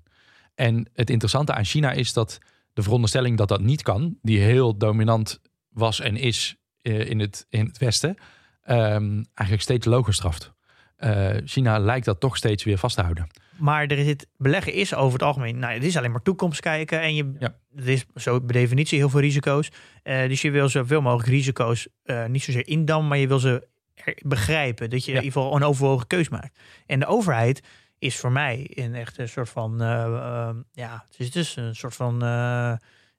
En het interessante aan China is dat de veronderstelling dat dat niet kan, die heel dominant was en is eh, in, het, in het Westen, ehm, eigenlijk steeds loger straft. Eh, China lijkt dat toch steeds weer vast te houden. Maar er zit, beleggen is over het algemeen, nou, het is alleen maar toekomst kijken. En je, Ja. er is zo per definitie heel veel risico's. Eh, dus je wil zoveel mogelijk risico's niet zozeer indammen, maar je wil ze begrijpen. Dat je Ja. in ieder geval een overwogen keus maakt. En de overheid is voor mij een echt een soort van, eh, eh, ja, het is dus een soort van... eh,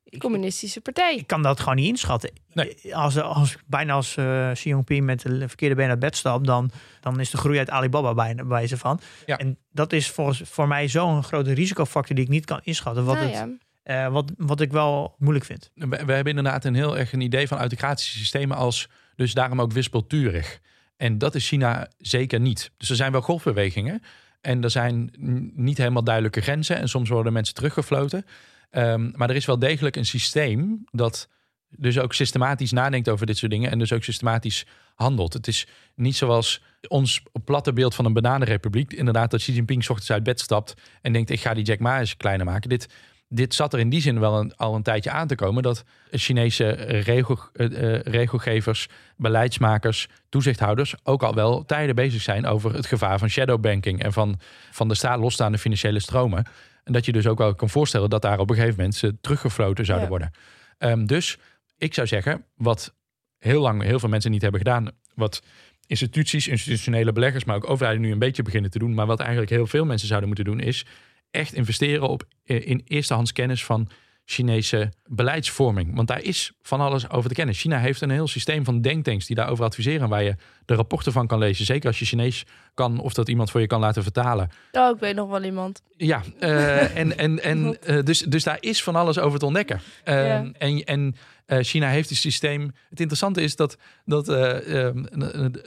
ik, Communistische partij. ik kan dat gewoon niet inschatten. Nee. Als, als bijna als eh Xi Jinping met de verkeerde been naar bed stapt, dan, dan is de groei uit Alibaba bijna bij ze van. Ja. En dat is volgens, voor mij zo'n grote risicofactor die ik niet kan inschatten. Wat, Nou het, ja. eh, wat, wat ik wel moeilijk vind. We, we hebben inderdaad een heel erg een idee van autocratische systemen als dus daarom ook wispelturig. En dat is China zeker niet. Dus er zijn wel golfbewegingen en er zijn niet helemaal duidelijke grenzen en soms worden mensen teruggefloten. Ehm, maar er is wel degelijk een systeem dat dus ook systematisch nadenkt over dit soort dingen en dus ook systematisch handelt. Het is niet zoals ons platte beeld van een bananenrepubliek. Inderdaad, dat Xi Jinping ochtends uit bed stapt en denkt: ik ga die Jack Ma eens kleiner maken. Dit, dit zat er in die zin wel een, al een tijdje aan te komen dat Chinese regel, eh, eh, regelgevers, beleidsmakers, toezichthouders ook al wel tijden bezig zijn over het gevaar van shadowbanking en van, van de staat losstaande financiële stromen. En dat je dus ook wel kan voorstellen dat daar op een gegeven moment ze teruggefloten zouden Ja. worden. Ehm, dus ik zou zeggen, wat heel lang heel veel mensen niet hebben gedaan, wat instituties, institutionele beleggers, maar ook overheden nu een beetje beginnen te doen, maar wat eigenlijk heel veel mensen zouden moeten doen, is echt investeren op, eh, in eerstehands kennis van Chinese beleidsvorming. Want daar is van alles over te kennen. China heeft een heel systeem van denktanks die daarover adviseren. Waar je de rapporten van kan lezen. Zeker als je Chinees kan of dat iemand voor je kan laten vertalen. Oh, ik weet nog wel iemand. Ja, uh, en, en, en uh, dus, dus daar is van alles over te ontdekken. Uh, ja. En, en China heeft een systeem. Het interessante is dat, dat,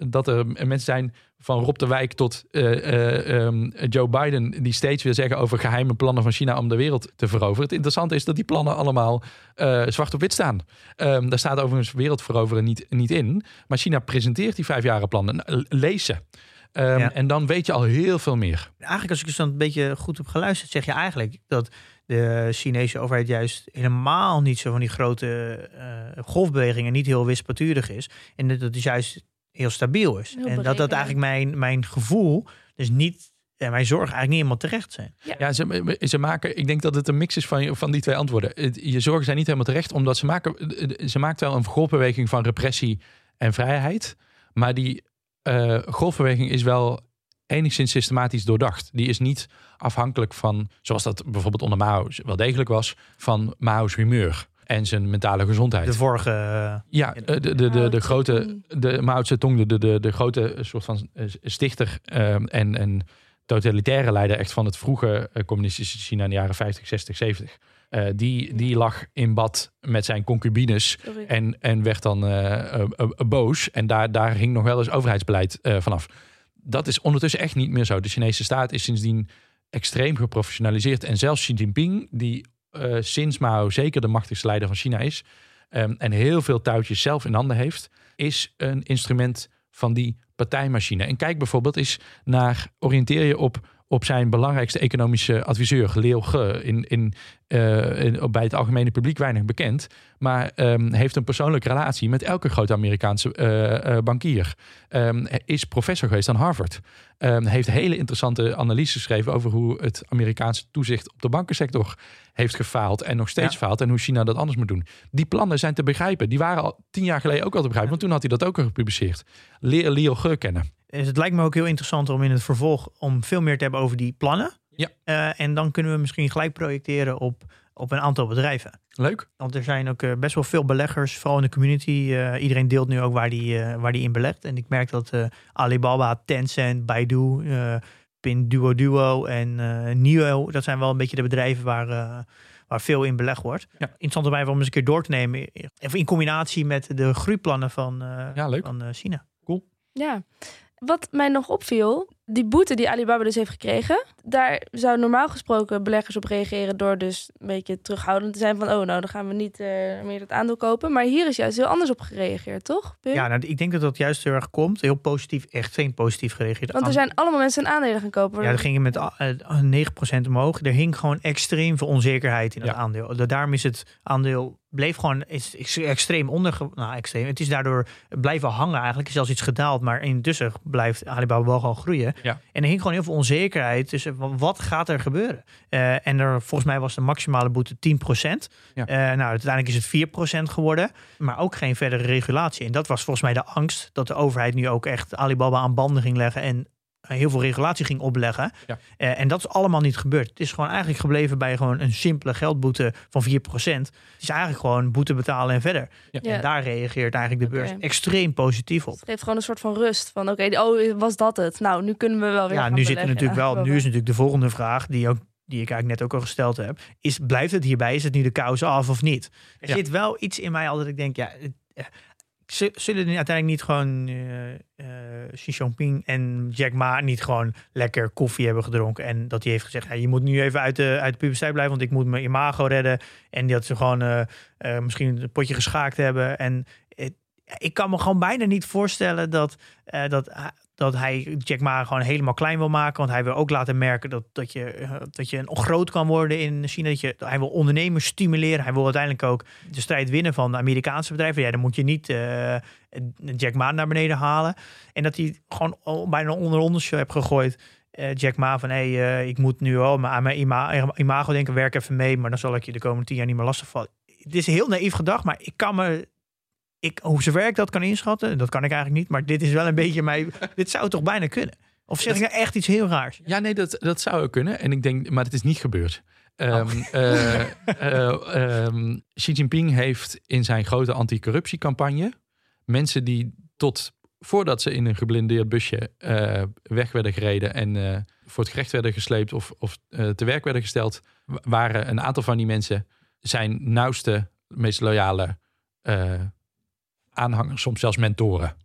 dat er mensen zijn van Rob de Wijk tot um, Joe Biden, die steeds weer zeggen over geheime plannen van China om de wereld te veroveren. Het interessante is dat die plannen allemaal zwart op wit staan. Um, daar staat overigens wereldveroveren niet, niet in. Maar China presenteert die vijfjaren plannen. Lees ze. Um, ja. En dan weet je al heel veel meer. Eigenlijk, als ik eens dan een beetje goed heb geluisterd, zeg je eigenlijk dat de Chinese overheid juist helemaal niet zo van die grote uh, golfbewegingen, niet heel wispelturig is. En dat het juist heel stabiel is. Heel en dat dat eigenlijk mijn, mijn gevoel, dus niet en mijn zorg eigenlijk niet helemaal terecht zijn. Ja, ja ze, ze, maken, ik denk dat het een mix is van, van die twee antwoorden. Je zorgen zijn niet helemaal terecht, omdat ze maken, ze maakt wel een golfbeweging van repressie en vrijheid. Maar die uh, golfbeweging is wel enigszins systematisch doordacht. Die is niet afhankelijk van, zoals dat bijvoorbeeld onder Mao wel degelijk was, van Mao's humeur en zijn mentale gezondheid. De vorige. Ja, de, de, de, de, de grote. De Mao Zedong, de, de, de grote soort van stichter en, en totalitaire leider echt van het vroege communistische China in de jaren 50, 60, 70. Uh, die, die lag in bad met zijn concubines en, en werd dan uh, uh, boos. En daar, daar hing nog wel eens overheidsbeleid vanaf. Dat is ondertussen echt niet meer zo. De Chinese staat is sindsdien extreem geprofessionaliseerd. En zelfs Xi Jinping, die sinds Mao zeker de machtigste leider van China is... Um, en heel veel touwtjes zelf in handen heeft... is een instrument van die partijmachine. En kijk bijvoorbeeld eens naar, oriënteer je op op zijn belangrijkste economische adviseur, Leo Ge, in, in, uh, in, bij het algemene publiek weinig bekend, maar um, heeft een persoonlijke relatie met elke grote Amerikaanse uh, uh, bankier. Um, is professor geweest aan Harvard. Um, heeft hele interessante analyses geschreven over hoe het Amerikaanse toezicht op de bankensector heeft gefaald en nog steeds ja. faalt en hoe China dat anders moet doen. Die plannen zijn te begrijpen. Die waren al tien jaar geleden ook al te begrijpen, want toen had hij dat ook al gepubliceerd. Leer Leo Ge kennen. Dus het lijkt me ook heel interessant om in het vervolg om veel meer te hebben over die plannen. Ja. Uh, en dan kunnen we misschien gelijk projecteren op, op een aantal bedrijven. Leuk. Want er zijn ook uh, best wel veel beleggers, vooral in de community. Uh, iedereen deelt nu ook waar die, waar die in belegt. En ik merk dat Alibaba, Tencent, Baidu, Pinduoduo en Nio, dat zijn wel een beetje de bedrijven waar, waar veel in belegd wordt. Ja. Interessant om even om eens een keer door te nemen. Even in combinatie met de groeiplannen van, ja, leuk. van China. Cool. Ja. Wat mij nog opviel, die boete die Alibaba dus heeft gekregen, daar zou normaal gesproken beleggers op reageren door dus een beetje terughoudend te zijn van, oh nou, dan gaan we niet uh, meer het aandeel kopen. Maar hier is juist heel anders op gereageerd, toch? Pim? Ja, nou, ik denk dat dat juist heel erg komt. Heel positief, echt geen positief gereageerd. Want er zijn allemaal mensen een aandelen gaan kopen. Ja, er gingen met uh, 9% omhoog. Er hing gewoon extreem veel onzekerheid in het ja. aandeel. Daarom is het aandeel bleef gewoon is extreem onder. Nou, extreem. Het is daardoor blijven hangen eigenlijk. is zelfs iets gedaald. Maar intussen blijft Alibaba wel gewoon groeien. Ja. En er hing gewoon heel veel onzekerheid tussen wat gaat er gebeuren. Uh, en er, volgens mij was de maximale boete 10%. Ja. Uh, nou, uiteindelijk is het 4% geworden. Maar ook geen verdere regulatie. En dat was volgens mij de angst dat de overheid nu ook echt Alibaba aan banden ging leggen. En heel veel regulatie ging opleggen. Ja. Uh, en dat is allemaal niet gebeurd. Het is gewoon eigenlijk gebleven bij gewoon een simpele geldboete van 4%. Het is eigenlijk gewoon boete betalen en verder. Ja. En daar reageert eigenlijk de beurs okay. extreem positief op. Het geeft gewoon een soort van rust. Van oké, okay, oh, was dat het? Nou, nu kunnen we wel weer Ja, nu zit er natuurlijk wel. Nu is natuurlijk de volgende vraag die ook die ik eigenlijk net ook al gesteld heb, is blijft het hierbij? Is het nu de kous af of niet? Er ja. zit wel iets in mij altijd ik denk, ja, zullen uiteindelijk niet gewoon uh, uh, Xi Jinping en Jack Ma niet gewoon lekker koffie hebben gedronken en dat hij heeft gezegd, ja, je moet nu even uit de, uit de publiciteit blijven, want ik moet mijn imago redden. En dat ze gewoon uh, misschien een potje geschaakt hebben en ik kan me gewoon bijna niet voorstellen dat, dat, dat hij Jack Ma gewoon helemaal klein wil maken. Want hij wil ook laten merken dat, dat, je, uh, dat je een groot kan worden in China. Dat je, hij wil ondernemers stimuleren. Hij wil uiteindelijk ook de strijd winnen van de Amerikaanse bedrijven. Ja, dan moet je niet uh, Jack Ma naar beneden halen. En dat hij gewoon bijna onder ondershow heeft gegooid. Jack Ma van, hé, hey, ik moet nu wel aan mijn ima imago denken. Werk even mee, maar dan zal ik je de komende tien jaar niet meer lastig vallen. Het is heel naïef gedacht, maar ik kan me ik, hoe ze werk dat kan inschatten, dat kan ik eigenlijk niet. Maar dit is wel een beetje mij. dit zou toch bijna kunnen? Of zeg ik nou echt iets heel raars? Ja, nee, dat, dat zou kunnen. En ik denk, maar het is niet gebeurd. Ehm, eh, eh, ehm, Xi Jinping heeft in zijn grote anticorruptiecampagne mensen die tot voordat ze in een geblindeerd busje eh, weg werden gereden en voor het gerecht werden gesleept of, of te werk werden gesteld, wa- waren een aantal van die mensen zijn nauwste, meest loyale aanhangers, soms zelfs mentoren.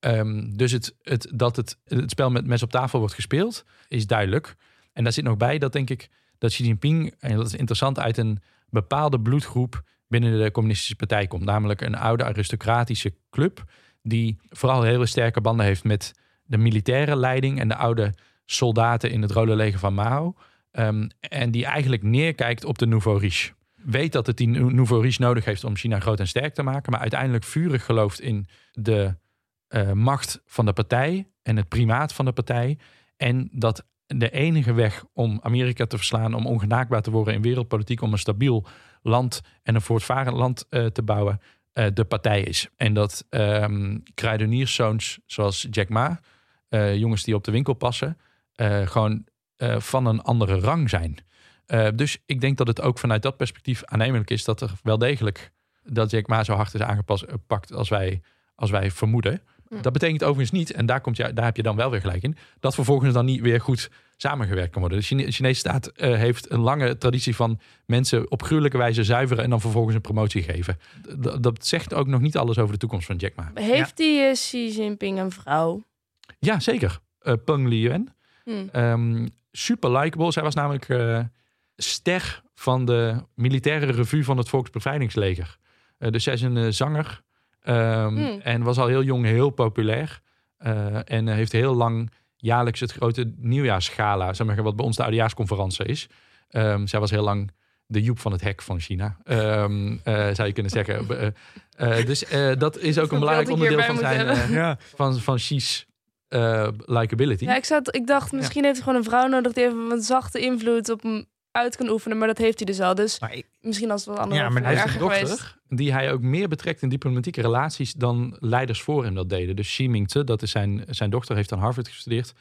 Ehm, dus het, het, dat het, het spel met mes op tafel wordt gespeeld, is duidelijk. En daar zit nog bij dat denk ik dat Xi Jinping, en dat is interessant, uit een bepaalde bloedgroep binnen de communistische partij komt. Namelijk een oude aristocratische club die vooral hele sterke banden heeft met de militaire leiding en de oude soldaten in het Rode Leger van Mao. Ehm, en die eigenlijk neerkijkt op de Nouveau Riche. Weet dat het die Nou- Nouveau Riche nodig heeft om China groot en sterk te maken, maar uiteindelijk vurig gelooft in de eh, macht van de partij en het primaat van de partij. En dat de enige weg om Amerika te verslaan, om ongenaakbaar te worden in wereldpolitiek, om een stabiel land en een voortvarend land eh, te bouwen, eh, de partij is. En dat ehm kruidenierszoons zoals Jack Ma, jongens die op de winkel passen, gewoon van een andere rang zijn. Eh, dus ik denk dat het ook vanuit dat perspectief aannemelijk is dat er wel degelijk dat Jack Ma zo hard is aangepakt als wij, als wij vermoeden. Hm. Dat betekent overigens niet, en daar, komt je, daar heb je dan wel weer gelijk in, dat vervolgens dan niet weer goed samengewerkt kan worden. De Chine- Chinese staat eh, heeft een lange traditie van mensen op gruwelijke wijze zuiveren en dan vervolgens een promotie geven. D- dat zegt ook nog niet alles over de toekomst van Jack Ma. Heeft die eh, Xi Jinping een vrouw? Ja, zeker. Eh Peng Liyuan. Hm. Ehm, super likable. Zij was namelijk eh, ster van de militaire revue van het Volksbevrijdingsleger. Eh, dus zij is een eh, zanger. ehm, Hmm. En was al heel jong heel populair. Eh, en heeft heel lang jaarlijks het grote nieuwjaarsgala. Zeg maar, wat bij ons de oudejaarsconferentie is. Ehm, zij was heel lang de Joep van het hek van China. Ehm, eh, zou je kunnen zeggen. Dus eh, dat is ook een belangrijk onderdeel van, zijn, eh, Ja. van, van Xi's eh, likability. Ja, ik, zat, ik dacht, misschien heeft hij gewoon een vrouw nodig die even een zachte invloed op hem uit kan oefenen. Maar dat heeft hij dus al. Dus Maar ik- misschien als het wat anders Ja, maar Hij erger een geweest. dochter die hij ook meer betrekt in diplomatieke relaties dan leiders voor hem dat deden. Dus Xi Mingzi, dat is zijn, zijn dochter, heeft aan Harvard gestudeerd.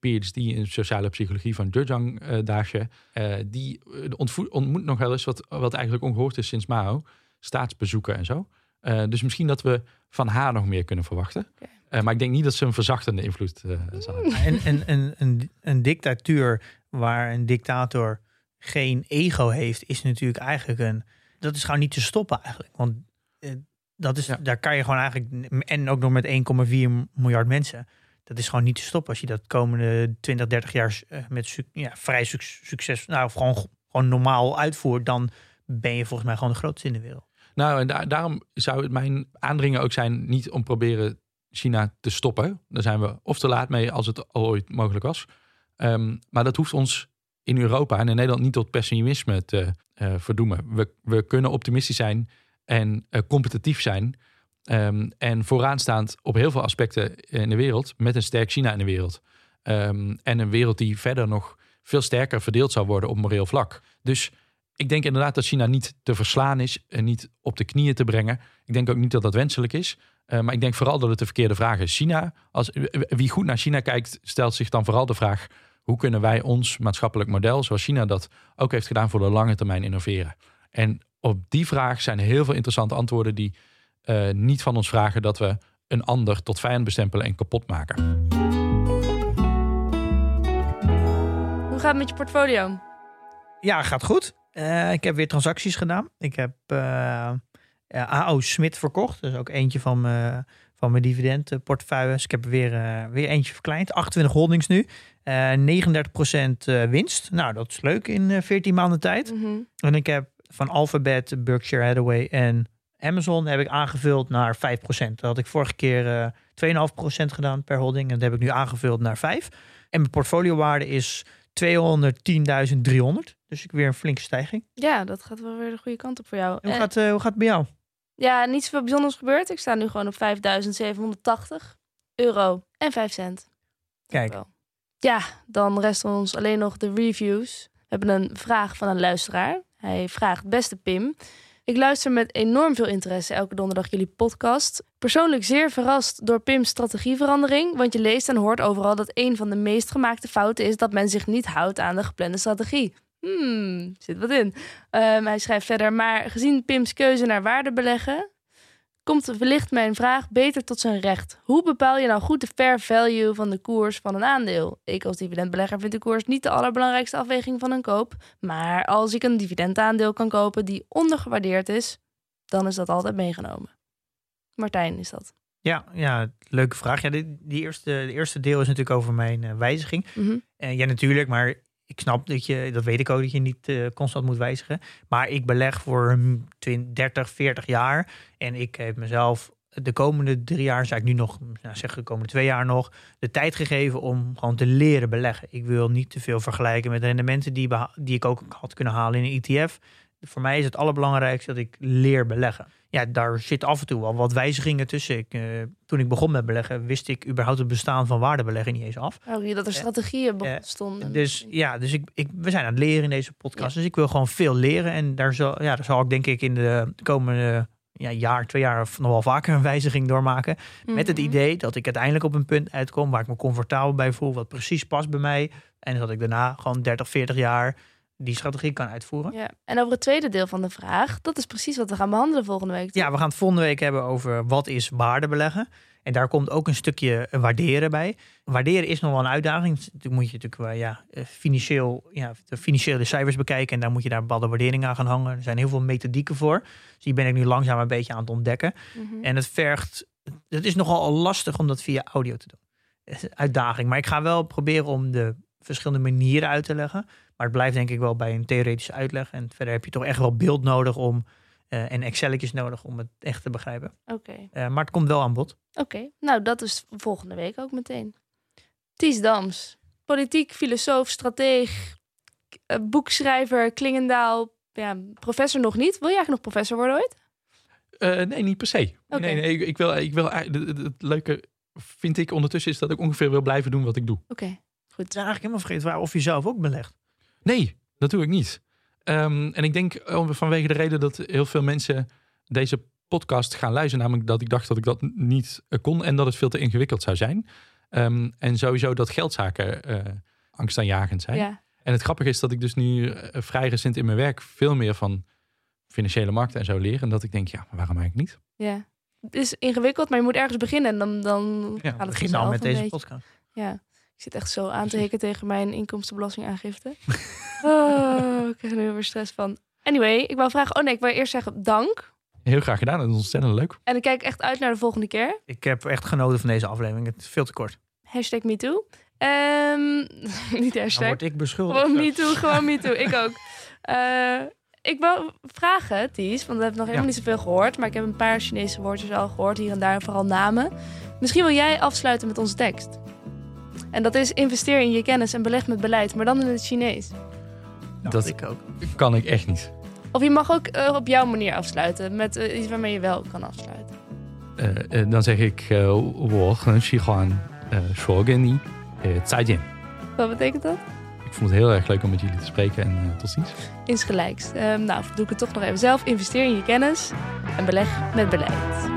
PhD in sociale psychologie van Zhejiang eh Daasje. Eh, die eh, ontmoet nog wel eens wat, wat eigenlijk ongehoord is sinds Mao. Staatsbezoeken en zo. Eh, dus misschien dat we van haar nog meer kunnen verwachten. Eh, maar ik denk niet dat ze een verzachtende invloed eh zal hebben. En, en, en een, een dictatuur waar een dictator geen ego heeft, is natuurlijk eigenlijk een. Dat is gewoon niet te stoppen eigenlijk. Want eh, dat is, Ja. daar kan je gewoon eigenlijk. En ook nog met 1,4 miljard mensen. Dat is gewoon niet te stoppen als je dat komende 20, 30 jaar eh, met ja, vrij suc- succes. Nou, of gewoon, gewoon normaal uitvoert. Dan ben je volgens mij gewoon de grootste in de wereld. Nou, en da- daarom zou het mijn aandringen ook zijn niet om proberen China te stoppen. Daar zijn we of te laat mee als het ooit mogelijk was. Ehm, maar dat hoeft ons in Europa en in Nederland niet tot pessimisme te eh, verdoemen. We, we kunnen optimistisch zijn en eh, competitief zijn. ehm, en vooraanstaand op heel veel aspecten in de wereld, met een sterk China in de wereld. Ehm, en een wereld die verder nog veel sterker verdeeld zou worden op moreel vlak. Dus ik denk inderdaad dat China niet te verslaan is en niet op de knieën te brengen. Ik denk ook niet dat dat wenselijk is. Eh, maar ik denk vooral dat het de verkeerde vraag is. China, als, wie goed naar China kijkt, stelt zich dan vooral de vraag: hoe kunnen wij ons maatschappelijk model, zoals China dat ook heeft gedaan, voor de lange termijn innoveren? En op die vraag zijn heel veel interessante antwoorden die eh, niet van ons vragen dat we een ander tot vijand bestempelen en kapot maken. Hoe gaat het met je portfolio? Ja, gaat goed. Eh, ik heb weer transacties gedaan. Ik heb eh, ja, AO Smit verkocht. Dus ook eentje van mijn, van mijn dividendportefeuille. Dus ik heb er weer, weer eentje verkleind. 28 holdings nu. Eh 39% eh, winst. Nou, dat is leuk in eh, 14 maanden tijd. Mhm. En ik heb van Alphabet, Berkshire Hathaway en Amazon heb ik aangevuld naar 5%. Dat had ik vorige keer eh 2,5% gedaan per holding. En dat heb ik nu aangevuld naar 5. En mijn portfoliowaarde is 210.300. Dus ik weer een flinke stijging. Ja, dat gaat wel weer de goede kant op voor jou. Hoe, En- gaat, eh, hoe gaat het bij jou? Ja, niet zoveel bijzonders gebeurd. Ik sta nu gewoon op 5.780 euro en 5 cent. Kijk. Wel. Ja, dan resten ons alleen nog de reviews. We hebben een vraag van een luisteraar. Hij vraagt, beste Pim. Ik luister met enorm veel interesse elke donderdag jullie podcast. Persoonlijk zeer verrast door Pim's strategieverandering. Want je leest en hoort overal dat een van de meest gemaakte fouten is dat men zich niet houdt aan de geplande strategie. Hmm, zit wat in. Ehm, hij schrijft verder, maar gezien Pim's keuze naar waarde beleggen, komt wellicht mijn vraag beter tot zijn recht. Hoe bepaal je nou goed de fair value van de koers van een aandeel? Ik als dividendbelegger vind de koers niet de allerbelangrijkste afweging van een koop. Maar als ik een dividendaandeel kan kopen die ondergewaardeerd is, dan is dat altijd meegenomen. Martijn is dat. Ja, ja, leuke vraag. Ja, die, die eerste, de eerste deel is natuurlijk over mijn uh, wijziging. Mhm. En ja, natuurlijk, maar ik snap dat je, dat weet ik ook, dat je niet uh, constant moet wijzigen. Maar ik beleg voor 20, 30, 40 jaar. En ik heb mezelf de komende drie jaar, zou ik nu nog, nou zeg de komende twee jaar nog, de tijd gegeven om gewoon te leren beleggen. Ik wil niet te veel vergelijken met rendementen die, die ik ook had kunnen halen in een ETF. Voor mij is het allerbelangrijkste dat ik leer beleggen ja, daar zit af en toe wel wat wijzigingen tussen. Ik, uh, toen ik begon met beleggen, wist ik überhaupt het bestaan van waardebeleggen niet eens af. Oh, dat er strategieën bestonden. dus ja, dus ik, ik, we zijn aan het leren in deze podcast. Dus ik wil gewoon veel leren. En daar zal, ja, daar zal ik denk ik in de komende ja, jaar, twee jaar nog wel vaker een wijziging doormaken. Met het Mhm. idee dat ik uiteindelijk op een punt uitkom waar ik me comfortabel bij voel, wat precies past bij mij. En dat ik daarna gewoon 30, 40 jaar die strategie kan uitvoeren. Ja. En over het tweede deel van de vraag, dat is precies wat we gaan behandelen volgende week. toch? Ja, we gaan het volgende week hebben over wat is waarde beleggen. En daar komt ook een stukje waarderen bij. Waarderen is nog wel een uitdaging. Dan moet je natuurlijk wel ja, eh, financieel, ja, de financiële cijfers bekijken. En daar moet je daar bepaalde waarderingen aan gaan hangen. Er zijn heel veel methodieken voor. Dus die ben ik nu langzaam een beetje aan het ontdekken. Mhm. En het vergt, het is nogal lastig om dat via audio te doen. Een uitdaging. Maar ik ga wel proberen om de verschillende manieren uit te leggen. Maar het blijft denk ik wel bij een theoretische uitleg. En verder heb je toch echt wel beeld nodig om, eh, en Excelletjes nodig om het echt te begrijpen. Oké, Eh, maar het komt wel aan bod. oké. Nou, dat is volgende week ook meteen. Ties Dams, politiek, filosoof, strateeg, eh, boekschrijver, Klingendaal. Ja, professor nog niet. Wil je eigenlijk nog professor worden ooit? Eh, nee, niet per se. Oké. Nee, nee, ik, ik wil, ik wil, eigenlijk- het, leuke vind ik ondertussen is dat ik ongeveer wil blijven doen wat ik doe. Oké, Ik ben eigenlijk helemaal vergeten waar- of je zelf ook belegt. Nee, dat doe ik niet. Ehm, en ik denk eh, vanwege de reden dat heel veel mensen deze podcast gaan luisteren. Namelijk dat ik dacht dat ik dat niet eh, kon en dat het veel te ingewikkeld zou zijn. Ehm, en sowieso dat geldzaken eh angstaanjagend zijn. ja. En het grappige is dat ik dus nu vrij recent in mijn werk veel meer van financiële markten en zo leer. En dat ik denk, ja, maar waarom eigenlijk niet? ja. Het is ingewikkeld, maar je moet ergens beginnen. En dan, dan Ja, gaat het begin vanzelf al met deze beetje. podcast. Ja, ik zit echt zo aan te hikken tegen mijn inkomstenbelastingaangifte. oh, ik krijg er nu weer stress van. Anyway, ik wou vragen... Oh nee, ik wil eerst zeggen dank. Heel graag gedaan. Dat is ontzettend leuk. En ik kijk echt uit naar de volgende keer. Ik heb echt genoten van deze aflevering. Het is veel te kort. Hashtag MeToo. Ehm niet Dan hashtag. word ik beschuldigd. Gewoon MeToo, gewoon MeToo. Ik ook. Eh, ik wou vragen, Ties, want we hebben nog helemaal Ja. niet zoveel gehoord. Maar ik heb een paar Chinese woordjes al gehoord, hier en daar, vooral namen. Misschien wil jij afsluiten met onze tekst. En dat is investeer in je kennis en beleg met beleid, maar dan in het Chinees. Nou, dat ik ook. kan ik echt niet. Of je mag ook eh, op jouw manier afsluiten, met eh, iets waarmee je wel kan afsluiten. Eh, dan zeg ik, uh, Wat betekent dat? Ik vond het heel erg leuk om met jullie te spreken en tot ziens. Insgelijks. Ehm, nou, doe ik het toch nog even zelf. Investeer in je kennis en beleg met beleid.